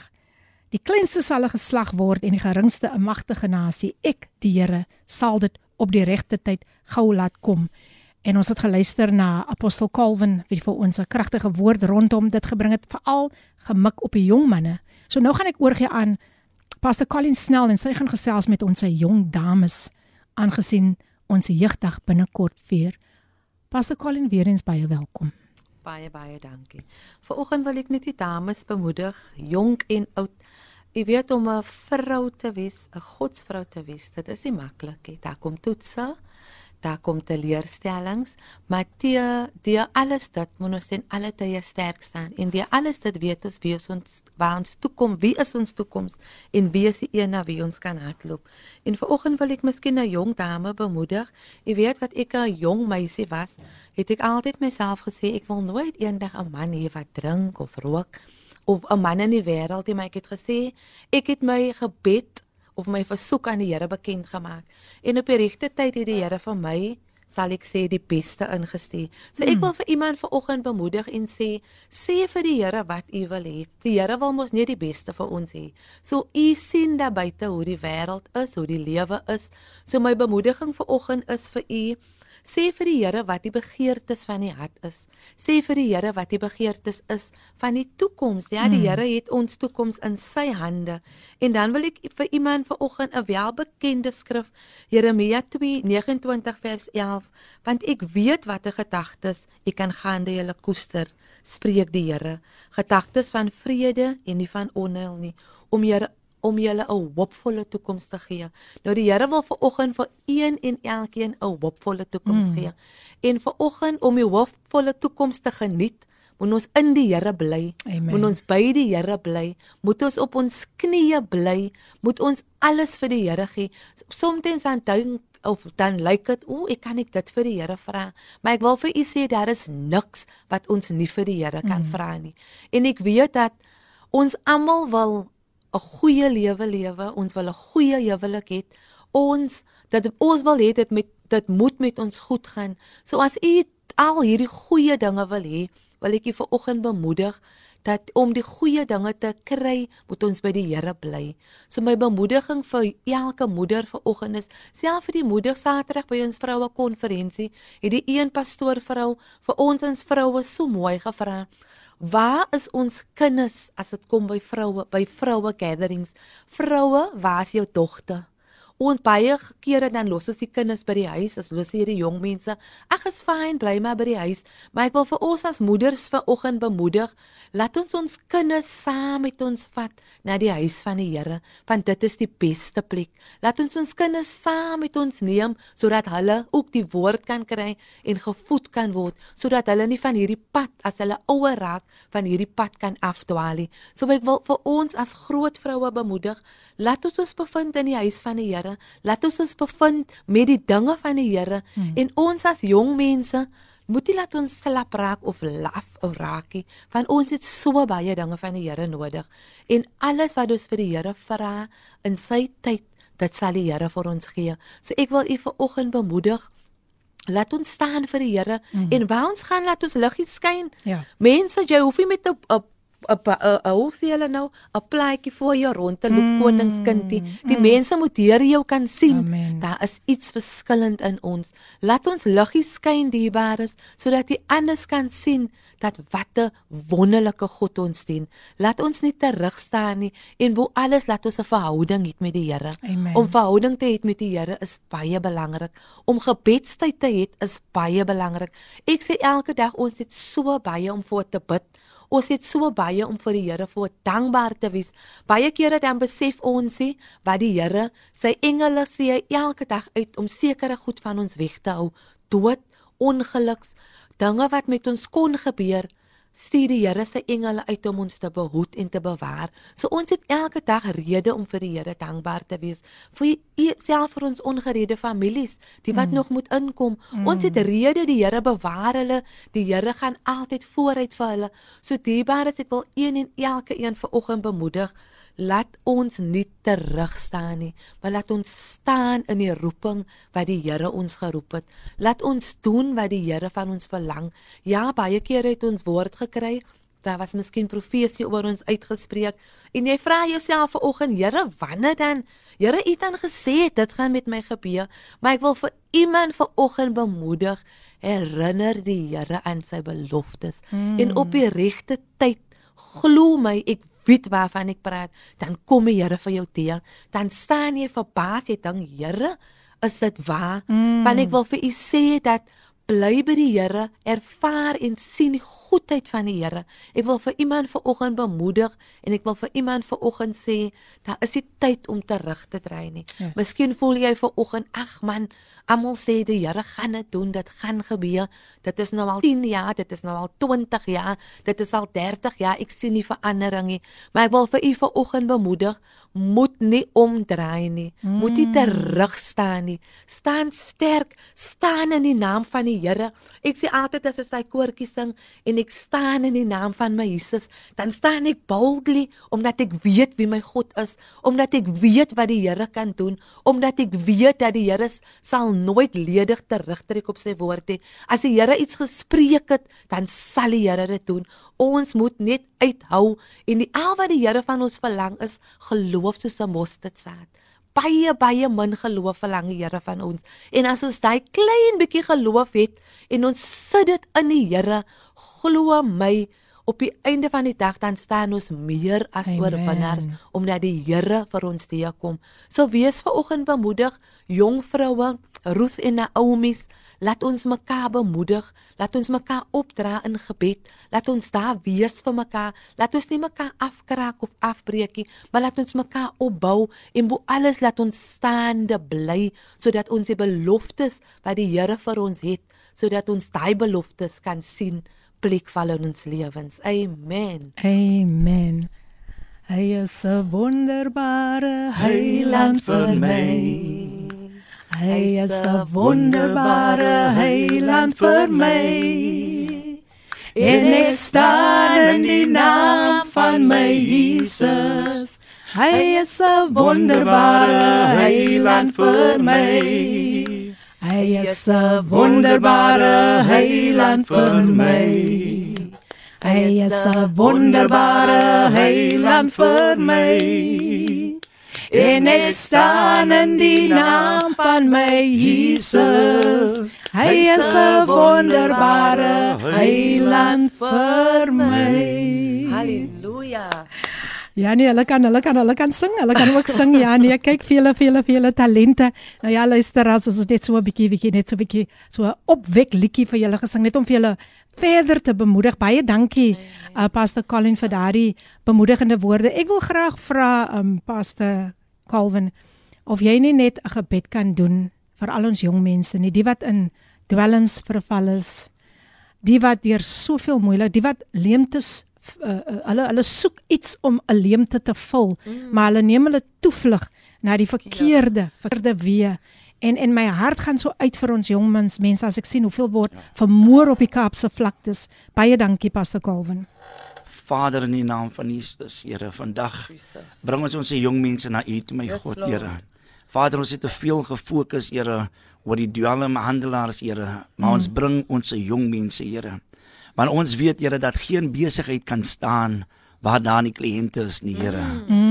Die kleinste sal 'n geslag word en die geringste 'n magtige nasie. Ek, die Here, sal dit op die regte tyd gou laat kom. En ons het geluister na apostel Calvin wie vir ons 'n kragtige woord rondom dit gebring het, veral gemik op die jong manne. So nou gaan ek oorgie aan Pastor Colin Snell en sy gaan gesels met ons jong dames aangesien ons jeugdag binnekort vier. Pastor Colin weer eens baie welkom. Baie baie dankie. Vanoggend wil ek net die dames bemoedig, jonk en oud. Jy weet om 'n vrou te wees, 'n godsvrou te wees, dit is nie maklik nie. Daar kom toetse, daar kom teleurstellings, maar die die alles dit moet ons in alle tye sterk staan. En die alles dit weet ons wie ons waar ons toe kom, wie is ons toekoms en wie is die een na wie ons kan hardloop. En vanoggend wil ek miskien 'n jong dame bemoedig. Jy weet wat ek 'n jong meisie was, het ek altyd myself gesê ek wil nooit eendag 'n man hê wat drink of rook of 'n man in die wêreld nie, maar ek het gesê ek het my gebed of my versoek aan die Here bekend gemaak. En op die regte tyd het die Here vir my sal ek sê die beste ingestuur. So ek hmm. wil vir iemand vanoggend bemoedig en sê sê vir die Here wat u wil hê. Die Here wil mos net die beste vir ons hê. So u sien daar buite hoe die wêreld is, hoe die lewe is. So my bemoediging vanoggend is vir u Sê vir die Here wat die begeertes van die hart is. Sê vir die Here wat die begeertes is van die toekoms. Ja, die hmm. Here het ons toekoms in sy hande. En dan wil ek vir iemand vanoggend 'n welbekende skrif, Jeremia 2:29 vers 11, want ek weet watter gedagtes ek kan gaan deur julle koester, spreek die Here, gedagtes van vrede en nie van onheil nie, om julle om julle 'n hoopvolle toekoms te gee. Nou die Here wil vir oggend vir een en elkeen 'n hoopvolle toekoms mm. gee. En vir oggend om die hoopvolle toekoms te geniet, moet ons in die Here bly. Moet ons by die Here bly. Moet ons op ons knieë bly. Moet ons alles vir die Here gee. Soms dan dink of dan lyk dit, o, ek kan ek dit vir die Here vra. Maar ek wil vir u sê daar is niks wat ons nie vir die Here kan mm. vra nie. En ek weet dat ons almal wil 'n goeie lewe lewe, ons wil 'n goeie huwelik hê. Ons dat ons wil hê dit met dit moet met ons goed gaan. So as u al hierdie goeie dinge wil hê, wil ek u vanoggend bemoedig dat om die goeie dinge te kry, moet ons by die Here bly. So my bemoediging vir elke moeder vanoggend is, self vir die moeder Saterdag by ons vroue konferensie, het die een pastoor vrou vir ons ons vroue so mooi gevra. Waar is ons kinders as dit kom by vroue by vroue gatherings? Vroue, waar is jou dogter? Ons baie kere dan los ons die kinders by die huis, as los hier die jong mense. Ag, is fyn, bly maar by die huis. Maar ek wil vir ons as moeders vanoggend bemoedig, laat ons ons kinders saam met ons vat na die huis van die Here, want dit is die beste plek. Laat ons ons kinders saam met ons neem sodat hulle ook die woord kan kry en gevoed kan word, sodat hulle nie van hierdie pad as hulle ouer raak, van hierdie pad kan afdwaal nie. So ek wil vir ons as groot vroue bemoedig, laat ons ons bevind in die huis van die Here. Laat ons ons bevind met die dinge van die Here hmm. en ons as jong mense moet nie laat ons slap raak of laf of raakie van ons het so baie dinge van die Here nodig en alles wat ons vir die Here vra in sy tyd dit sal die Here vir ons gee. So ek wil u vanoggend bemoedig Laat ons staan vir die Here mm. en waar ons gaan laat ons liggies skyn. Ja. Mense, jy hoef nie met 'n hoe sê hulle nou 'n plaatjie voor jou rond te loop mm, koningskindie. Die mm. mense moet hier jou kan sien. Amen. Daar is iets verskillend in ons. Laat ons liggies skyn dierbares sodat die anders kan sien dat wat 'n wonderlike God ons dien. Laat ons nie terug staan nie en bo alles laat ons 'n verhouding hê met die Here. Om verhouding te hê met die Here is baie belangrik. Om gebedstyd te hê is baie belangrik. Ek sê elke dag ons het so baie om voor te bid. Ons het so baie om vir die Here voor dankbaar te wees. Baie kere dan besef ons nie wat die Here sy engele sê elke dag uit om sekere goed van ons weg te hou. Dood, ongeluks, dinge wat met ons kon gebeur stuur die Here se engele uit om ons te behoed en te bewaar. So ons het elke dag rede om vir die Here dankbaar te wees vir self vir ons ongerede families, die wat mm. nog moet inkom. Mm. Ons het rede die Here bewaar hulle. Die Here gaan altyd vooruit vir hulle. So dierbaar is ek wil een en elke een vanoggend bemoedig laat ons nie terug staan nie, maar laat ons staan in die roeping wat die Here ons geroep het. Laat ons doen wat die Here van ons verlang. Ja, baie kere het ons woord gekry. Daar was miskien profesie oor ons uitgespreek en jy vra jouself vanoggend, Here, wanneer dan? Here, U het dan gesê dit gaan met my gebeur, maar ek wil vir iemand vanoggend bemoedig, herinner die Here aan sy beloftes hmm. en op die regte tyd glo my, ek weet waarvan ek praat, dan kom die Here vir jou teer. Dan staan jy verbaas, jy dink, Here, is dit waar? Mm. Want ek wil vir u sê dat bly by die Here, ervaar en sien die goedheid van die Here. Ek wil vir iemand vanoggend bemoedig en ek wil vir iemand vanoggend sê, daar is nie tyd om terug te draai nie. Yes. Miskien voel jy vanoggend, ag man, almal sê die Here gaan dit doen, dit gaan gebeur. Dit is nou al 10 jaar, dit is nou al 20 jaar, dit is al 30 jaar, ek sien nie verandering nie. Maar ek wil vir u vanoggend bemoedig, moet nie omdraai nie. Mm. Moet nie terug staan nie. Staan sterk, staan in die naam van die Here. Ek sê altyd as ons hy koortjie sing en ek staan in die naam van my Jesus, dan staan ek boldly omdat ek weet wie my God is, omdat ek weet wat die Here kan doen, omdat ek weet dat die Here sal nooit ledig terugtrek op sy woord nie. As die Here iets gespreek het, dan sal die Here dit doen. Ons moet net uithou en die al wat die Here van ons verlang is geloof soos 'n mosterdsaad. Baie baie min geloof verlang die Here van ons. En as ons daai klein bietjie geloof het en ons sit dit in die Here, glo my, op die einde van die dag dan staan ons meer as oorwinnaars omdat die Here vir ons te kom. So wees ver oggend bemoedig, jong vroue, Ruth en Naomi, laat ons mekaar bemoedig, laat ons mekaar opdra in gebed, laat ons daar wees vir mekaar, laat ons nie mekaar afkraak of afbreek nie, maar laat ons mekaar opbou en bo alles laat ons staande bly sodat ons die beloftes wat die Here vir ons het, sodat ons daai beloftes kan sien plek val in ons lewens. Amen. Amen. Hy is 'n wonderbare heiland vir my. Hy is 'n wonderbare heiland vir my. En ek staan in die naam van my Jesus. Hy is 'n wonderbare heiland vir my. Hy is 'n wonderbare heiland vir my. Hy is 'n wonderbare heiland vir my en ek staan in die naam van my Jesus. Hy is 'n wonderbare heiland vir my. Halleluja. Ja nee, hulle kan hulle kan hulle kan sing. Hulle kan ook sing. Ja nee, kyk vele vele vele talente. Nou ja, luister as ons net so 'n bietjie bietjie net so 'n bietjie so 'n opwek liedjie vir julle gesing net om vir julle verder te bemoedig. Baie dankie uh, Pastor Colin vir daardie bemoedigende woorde. Ek wil graag vra um Pastor Calvin of jy nie net 'n gebed kan doen vir al ons jong mense nie, die wat in dwelms verval is, die wat deur soveel moeilik, die wat leemtes uh, uh, hulle hulle soek iets om 'n leemte te vul, mm. maar hulle neem hulle toevlug na die verkeerde, ja. verkeerde weë. En en my hart gaan so uit vir ons jong mens, mense as ek sien hoeveel word ja. vermoor op die Kaapse vlaktes. Baie dankie Pastor Calvin. Vader in die naam van Jesus, Here, vandag bring ons ons jong mense na U, my yes, God, Here. Vader, ons het te veel gefokus, Here, oor die dwelmhandelaars, Here, maar mm. ons bring ons jong mense, Here. Want ons weet Here dat geen besigheid kan staan waar daar nie kliënte is nie, Here. Mm.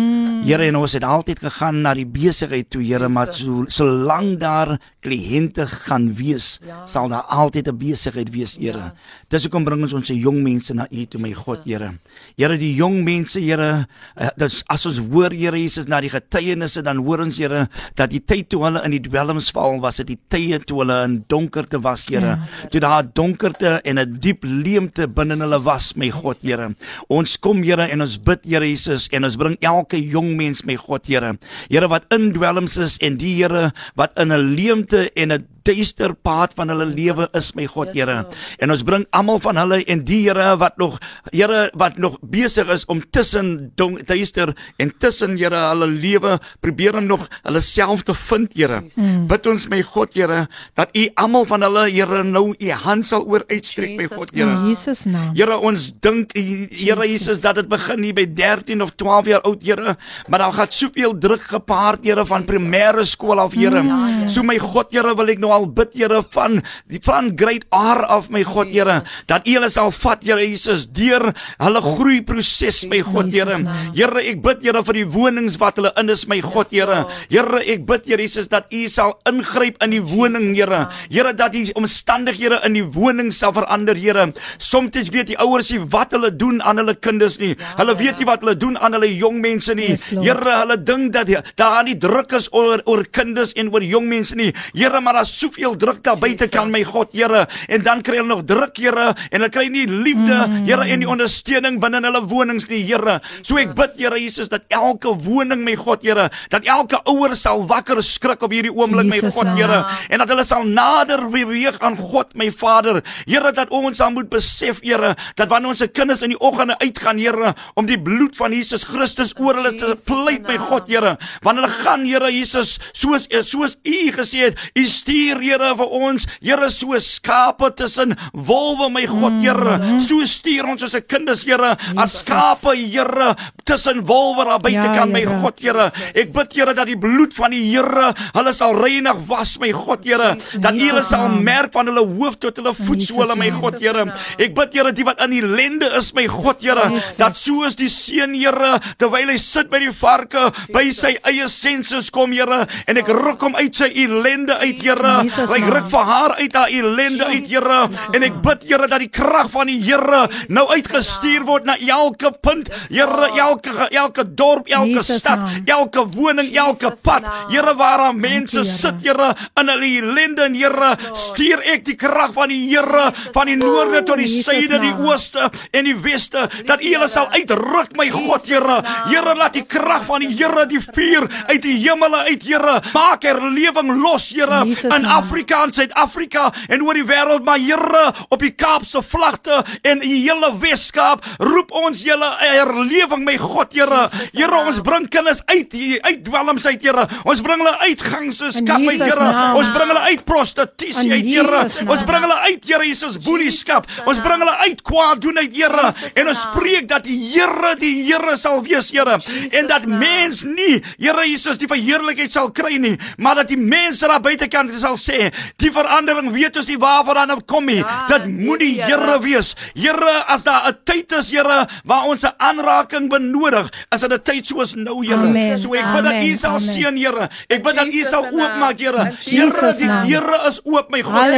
Here en ons het altyd gegaan na die besigheid toe, Here, maar so solank daar kliënte gaan wees, ja. sal daar altyd 'n besigheid wees, Here. Yes. Dis hoekom bring ons ons jong mense na U toe, my God, Here. Here, die jong mense, Here, uh, dis as ons hoor, Here Jesus, na die getuienisse, dan hoor ons, Here, dat die tyd toe hulle in die dwelms val, was dit die tye toe hulle in donkerte was, Here. Ja. Toe daar donkerte en 'n diep leemte binne hulle was, my God, Here. Ons kom, Here, en ons bid, Here Jesus, en ons bring elke jong mens my God Here. Here wat in dwelms is en die Here wat in 'n leemte en 'n duister pad van hulle lewe is my God Here. En ons bring almal van hulle en die Here wat nog Here wat nog besig is om tussen duister en tussen Here hulle lewe probeer om nog hulle self te vind Here. Mm. Bid ons my God Here dat U almal van hulle Here nou U hand sal oor uitstreek my God Here. In Jesus naam. Here ons dink Here Jesus dat dit begin hier by 13 of 12 jaar oud Here, maar daar gaan soveel druk gepaard Here van primêre skool af Here. Mm. So my God Here wil ek nou al bid Here van die van great R af my God Here dat U hulle sal vat Here Jesus deur hulle groei proses my God Here. Here ek bid Here vir die wonings wat hulle in is my God Here. Here ek bid Here Jesus dat U sal ingryp in die woning Here. Here dat die omstandighede in die woning sal verander Here. Soms weet die ouers nie wat hulle doen aan hulle kinders nie. Hulle weet nie wat hulle doen aan hulle jong mense nie. Here hulle dink dat daar nie druk is oor oor kinders en oor jong mense nie. Here maar daar's soveel druk daar buite kan my God Here. En dan kry hulle nog druk Here en hulle kry nie liefde mm. Here en die ondersteuning binne hulle wonings nie Here. So ek bid Here Jesus dat elke woning my God Here dat elke ouer sal wakker skrik op hierdie oomblik my God Here en dat hulle sal nader beweeg aan God my Vader. Here dat ons sal moet besef Here dat wanneer ons se kinders in die oggende uitgaan Here om die bloed van Jesus Christus oor hulle te pleit my God Here. Wanneer hulle gaan Here Jesus soos soos u gesê het u stuur Here vir ons, Here, so skape tussen wolwe, my God, Here. Mm. So stuur ons 'n kinders, Here, as skape, Here, tussen wolwe daar buite ja, kan, my God, Here. Ek bid, Here, dat die bloed van die Here hulle sal reinig was, my God, Here. Dat U hulle sal merk van hulle hoof tot hulle voetsole, my God, Here. Ek bid, Here, die wat in ellende is, my God, Here, dat soos die seun, Here, terwyl hy sit by die varke, by sy eie senses kom, Here, en ek ruk hom uit sy ellende uit, Here. Ek ruk vir haar uit haar ellende uit, Here, en ek bid, Here, dat die krag van die Here nou uitgestuur word na elke punt, Here, elke elke dorp, elke stad, elke woning, elke pad, Here, waar daar mense sit, Here, in hulle ellende, en Here, stuur ek die krag van die Here van die noorde tot die suide, die ooste en die weste, dat U hulle sal uitruk, my God, Here. Here, laat die krag van die Here die vuur uit die hemele uit, Here, maak herlewing los, Here, in Afrika en Suid-Afrika en oor die wêreld, maar Here, op die Kaapse vlakte en die hele Weskaap, roep ons julle herlewing, my God, Here. Here, ons bring kinders uit uit dwelms uit, Here. Ons bring hulle uit gangses, kap my Here. Ons bring hulle uit prostitusie uit, Here. Ons bring hulle uit, Here Jesus, boelieskap. Ons bring hulle uit kwaad doen uit, Here. En ons spreek dat die Here die Here sal wees, Here. En dat mens nie, Here Jesus, die verheerlikheid sal kry nie, maar dat die mense daar buite kan sal sal sê, die verandering weet ons nie waarvandaan dit kom nie. Ja, dit moet die Here wees. Here, as daar 'n tyd is, Here, waar ons 'n aanraking benodig, is dit 'n tyd soos nou, Here. So ek bid dat U sal seën, Here. Ek bid dat U sal oopmaak, Here. Here, die Here is oop, my God.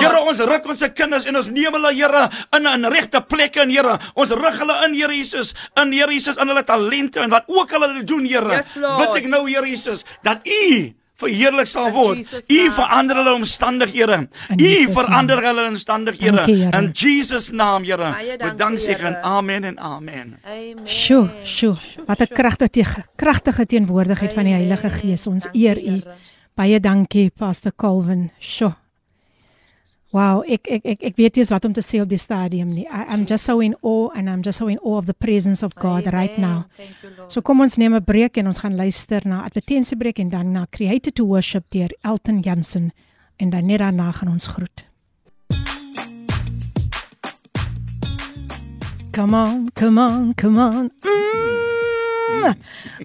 Here. Ons ruk ons kinders en ons neem hulle, Here, in 'n regte plek in, Here. Ons rig hulle in, Here Jesus, in Here Jesus in hulle talente en wat ook hulle doen, Here. Yes, bid ek nou, Here Jesus, dat U verheerlik sal word. U verander hulle omstandighede. U verander hulle omstandighede. In Jesus naam, Here. Met danksegging. Amen en amen. Amen. Sjoe, sjoe. Wat 'n kragtige kragtige teenwoordigheid van die Heilige Gees. Ons eer U. Baie dankie, Pastor Calvin. Sjoe. Wow, ek ek ek ek weet nie wat om te sê op die stadium nie. I, I'm just so in awe and I'm just so in awe of the presence of God Amen. right now. You, so kom ons neem 'n breek en ons gaan luister na advertensiebreek en dan na Created to Worship deur Elton Jansen en dan net daarna gaan ons groet. Come on, come on, come on. Mm,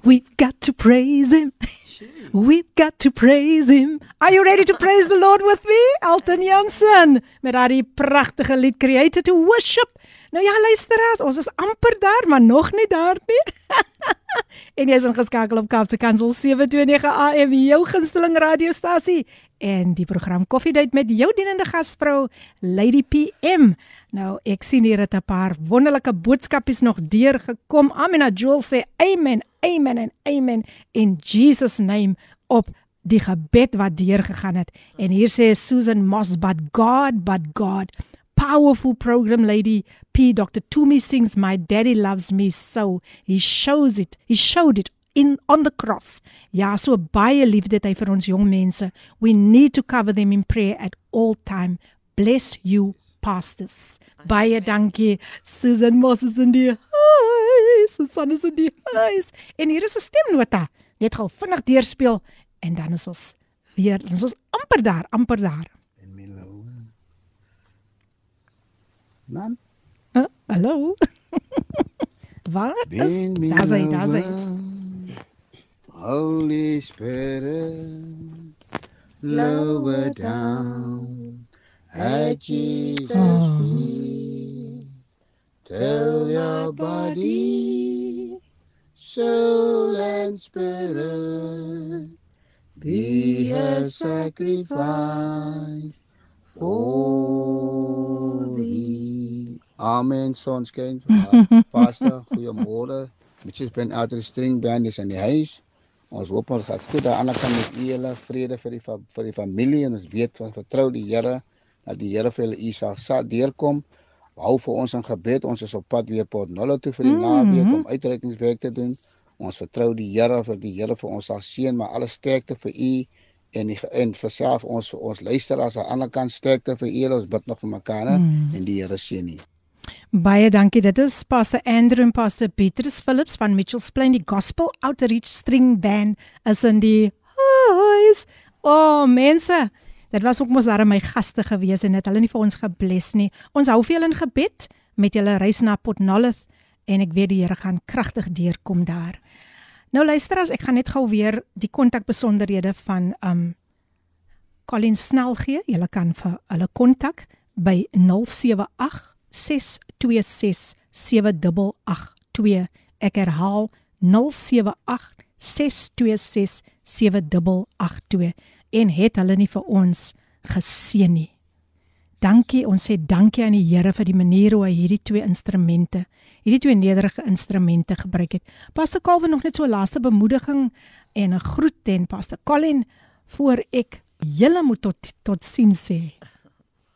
we've got to praise him. We've got to praise him. Are you ready to praise the Lord with me? Elton Jansen met daardie pragtige lied Created to Worship. Nou ja, luisteraars, ons is amper daar, maar nog nie daar nie. en jy is ingeskakel op Kaapse Kansel 729 AM, jou gunsteling radiostasie en die program Coffee Date met jou dienende gasvrou Lady PM. Nou, ek sien hier dat 'n paar wonderlike boodskapies nog deurgekom. Amena Joel sê amen, amen en amen in Jesus name op die gebed wat deurgegaan het. En hier sê Susan Moss, but God, but God. Powerful program lady P Dr. Tumi sings my daddy loves me so. He shows it. He showed it in on the cross. Ja, so baie liefde het hy vir ons jong mense. We need to cover them in prayer at all time. Bless you pastors. Baie dankie Susan Moses in die huis. Susan is in die huis. En hier is 'n stemnota. Net gou vinnig deurspeel en dan is ons weer, ons is amper daar, amper daar. En Milo. Man. Uh, hallo. Wat? Daar's hy, daar's hy. Holy Spirit, lower down at Jesus' feet. Tell your body, soul, and spirit be a sacrifice for thee. Amen, sonskyn. Pastor, goeiemôre. Mitjies ben uit die string band is in die huis. Ons hoop ons gaan goed aan die ander kant met hele vrede vir die vir die familie en ons weet van vertrou die Here dat die Here vir hulle u sal sa deurkom. Hou vir ons in gebed. Ons is op pad weer Port Nollo toe vir die mm -hmm. naweek om uitreikingswerk te doen. Ons vertrou die Here vir die Here vir ons sal seën, maar alle sterkte vir u en die, en vir self ons vir ons luisteraars aan die ander kant sterkte vir u. Ons bid nog vir mekaar mm. en die Here seën u. Baie dankie. Dit is Pastor Andrew en Pastor Petrus Phillips van Mitchells Plain die Gospel Outreach String Band as in die huis. O, oh, mense, Dit was ook mos daar my gaste gewees en het hulle nie vir ons gebless nie. Ons hou vir julle in gebed met julle reis na Nolloth en ek weet die Here gaan kragtig deurkom daar. Nou luister as ek gaan net gou weer die kontakbesonderhede van um Colin snel gee. Julle kan vir hulle kontak by 078 626 7882. Ek herhaal 078 626 7882 en het hulle nie vir ons geseën nie. Dankie, ons sê dankie aan die Here vir die manier hoe hy hierdie twee instrumente, hierdie twee nederige instrumente gebruik het. Pastor Calvin nog net so 'n laaste bemoediging en 'n groet en Pastor Colin voor ek julle moet tot tot sien sê.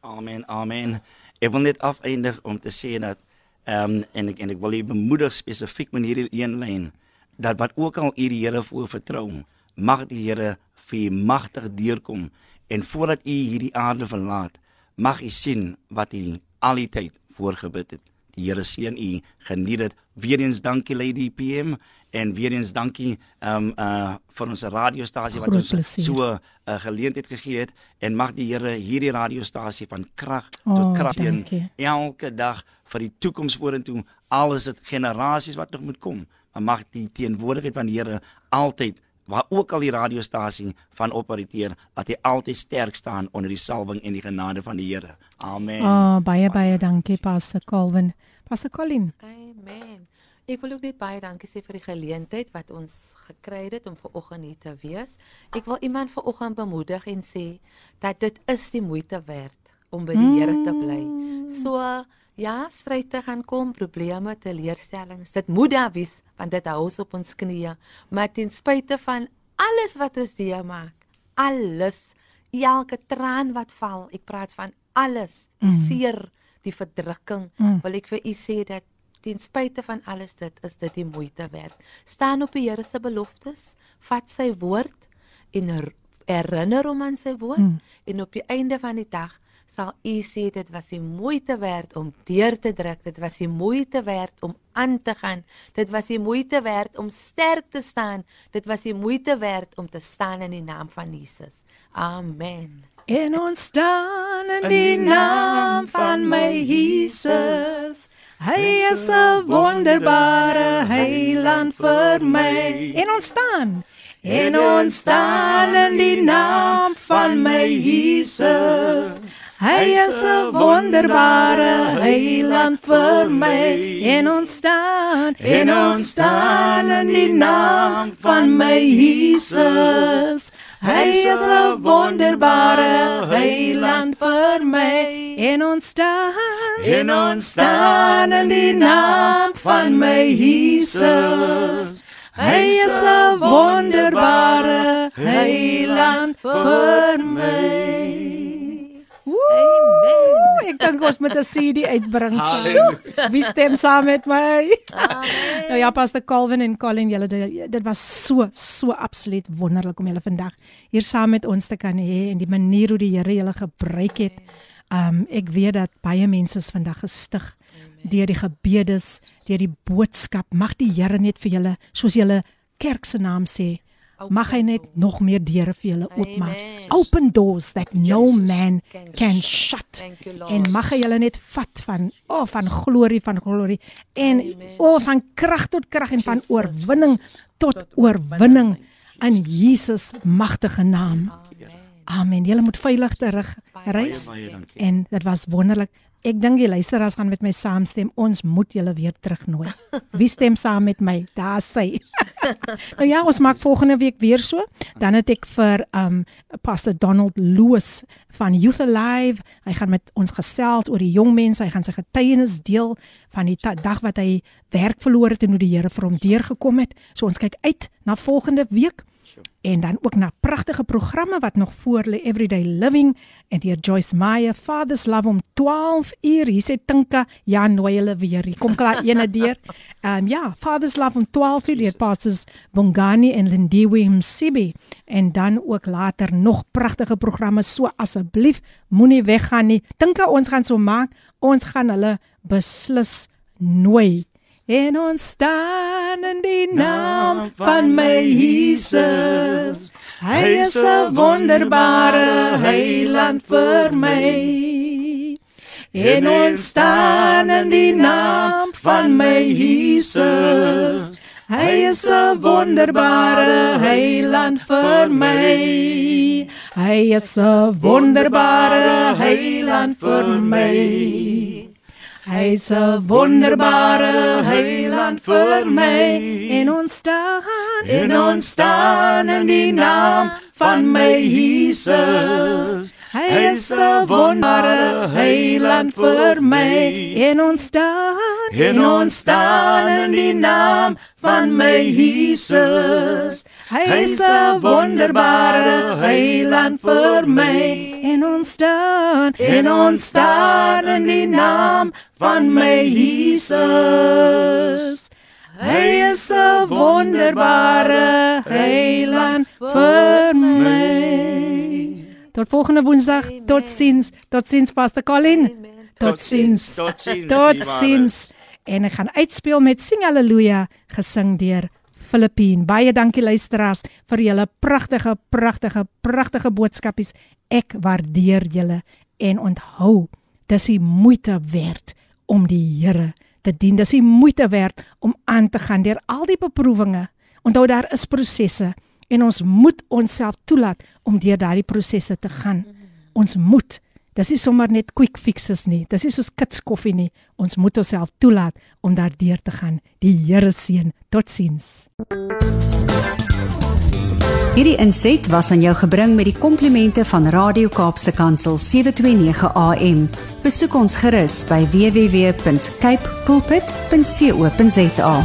Amen. Amen. Ek wil net afeindig om te sê dat ehm um, en ek en ek wil u bemoedig spesifiek met hierdie een lyn dat wat ook al u die Here voor vertrou, mag die Here vir u magtig deurkom en voordat u hierdie aarde verlaat, mag u sien wat u al die tyd voorgebid het. Die Here seën u. Geniet dit. Weereens dankie Lady PM en weereens dankie um uh vir ons radiostasie wat ons so 'n uh, geleentheid gegee het en mag die Here hierdie radiostasie van krag oh, tot krag in elke dag vir die toekoms vorentoe alles dit generasies wat nog moet kom. Maar mag die teenwoordigheid van die Here altyd waar ook al die radiostasie van opereer dat hy altyd sterk staan onder die salwing en die genade van die Here. Amen. Ah, oh, baie baie dankie Pastor Calvin. Pastor Colin. Amen. Ek wil ook net baie dankie sê vir die geleentheid wat ons gekry het om ver oggend hier te wees. Ek wil iemand ver oggend bemoedig en sê dat dit is die moeite werd om by die Here te bly. Mm. So ja, stryd te gaan kom, probleme, teleurstellings. Dit moet daar wees want dit hou ons op ons knieë. Maar ten spyte van alles wat ons deur maak, alles, elke traan wat val, ek praat van alles, die mm. seer, die verdrukking, mm. wil ek vir u sê dat ten spyte van alles dit is dit die moeite werd. Staan op die Here se beloftes, vat sy woord en herinner hom aan sy woord mm. en op die einde van die dag sal u sê dit was die moeite werd om deur te druk, dit was die moeite werd om aan te gaan. Dit was die moeite werd om sterk te staan. Dit was die moeite werd om te staan in die naam van Jesus. Amen. En ons staan in die naam van my Jesus. Hy is 'n wonderbare heiland vir my. En ons staan En ons staan in die naam van my Jesus. Hy is 'n wonderbare heiland vir my en ons staan en ons staan in die naam van my Jesus. Hy is 'n wonderbare heiland vir my en ons staan en ons staan in die naam van my Jesus. Hy is 'n wonderbare heiland vir my. Amen. Ek dink ons moet 'n CD uitbring. Wie stem saam met my? Amen. Nou ja, Pastor Calvin en Colin, julle dit was so so absoluut wonderlik om julle vandag hier saam met ons te kan hê en die manier hoe die Here julle gebruik het. Um ek weet dat baie mense is vandag gestig deur die gebedes, deur die boodskap. Mag die Here net vir julle, soos julle kerk se naam sê, mag hy net nog meer deure vir julle oopmaak. Open doors that no man can shut. En mag hy julle net vat van o oh, van glorie van glorie en o oh, van krag tot krag en van oorwinning tot oorwinning in Jesus magtige naam. Amen. Julle moet veilig terug reis. En dit was wonderlik. Ek dink die luisteraars gaan met my saamstem. Ons moet julle weer terugnooi. Wie stem saam met my? Daar sê. nou ja, ons maak volgende week weer so. Dan het ek vir um Pastor Donald Loos van Youth Alive. Hy gaan met ons gesels oor die jong mense. Hy gaan sy getuienis deel van die dag wat hy werk verloor het en hoe die Here vir hom deurgekom het. So ons kyk uit na volgende week en dan ook na pragtige programme wat nog voor lê Everyday Living en deur Joyce Meyer Father's Love om 12 uur. Hier sê Tinka ja nooi hulle weer. Hier kom klaar ene deur. Ehm um, ja Father's Love om 12 uur deur Pastors Bongani en Lindiwe Msibi en dan ook later nog pragtige programme so asseblief moenie weggaan nie. Tinka ons gaan so maak. Ons gaan hulle beslis nooi En ons staan in die naam van my Jesus. Hy is 'n wonderbare heiland vir my. En ons staan in die naam van my Jesus. Hy is 'n wonderbare heiland vir my. Hy is 'n wonderbare heiland vir my. Hy's 'n wonderbare heiland vir my en ons staan en ons staan in die naam van my Jesus. Hy's 'n wonderbare heiland vir my en ons staan en ons staan in die naam van my Jesus. Hy's 'n wonderbare heiland vir my en ons staan en ons staan in die naam van my Jesus. Hy is 'n wonderbare heiland vir my. Tot volgende Woensdag. Totsiens. Totsiens Pastor Colin. Totsiens. Totsiens. Totsiens. En ek gaan uitspeel met Sing Halleluja gesing deur Filippine. Baie dankie luisteraars vir julle pragtige, pragtige, pragtige boodskapies. Ek waardeer julle en onthou, dis die moeite werd om die Here te dien. Dis die moeite werd om aan te gaan deur al die beproewinge. Onthou daar is prosesse en ons moet onsself toelaat om deur daardie prosesse te gaan. Ons moet. Dis nie sommer net quick fixes nie. Dis nie soos kits koffie nie. Ons moet onsself toelaat om daardeur te gaan. Die Here seën. Totsiens. Hierdie inset was aan jou gebring met die komplimente van Radio Kaapse Kansel 729 AM. Besoek ons gerus by www.cape pulpit.co.za.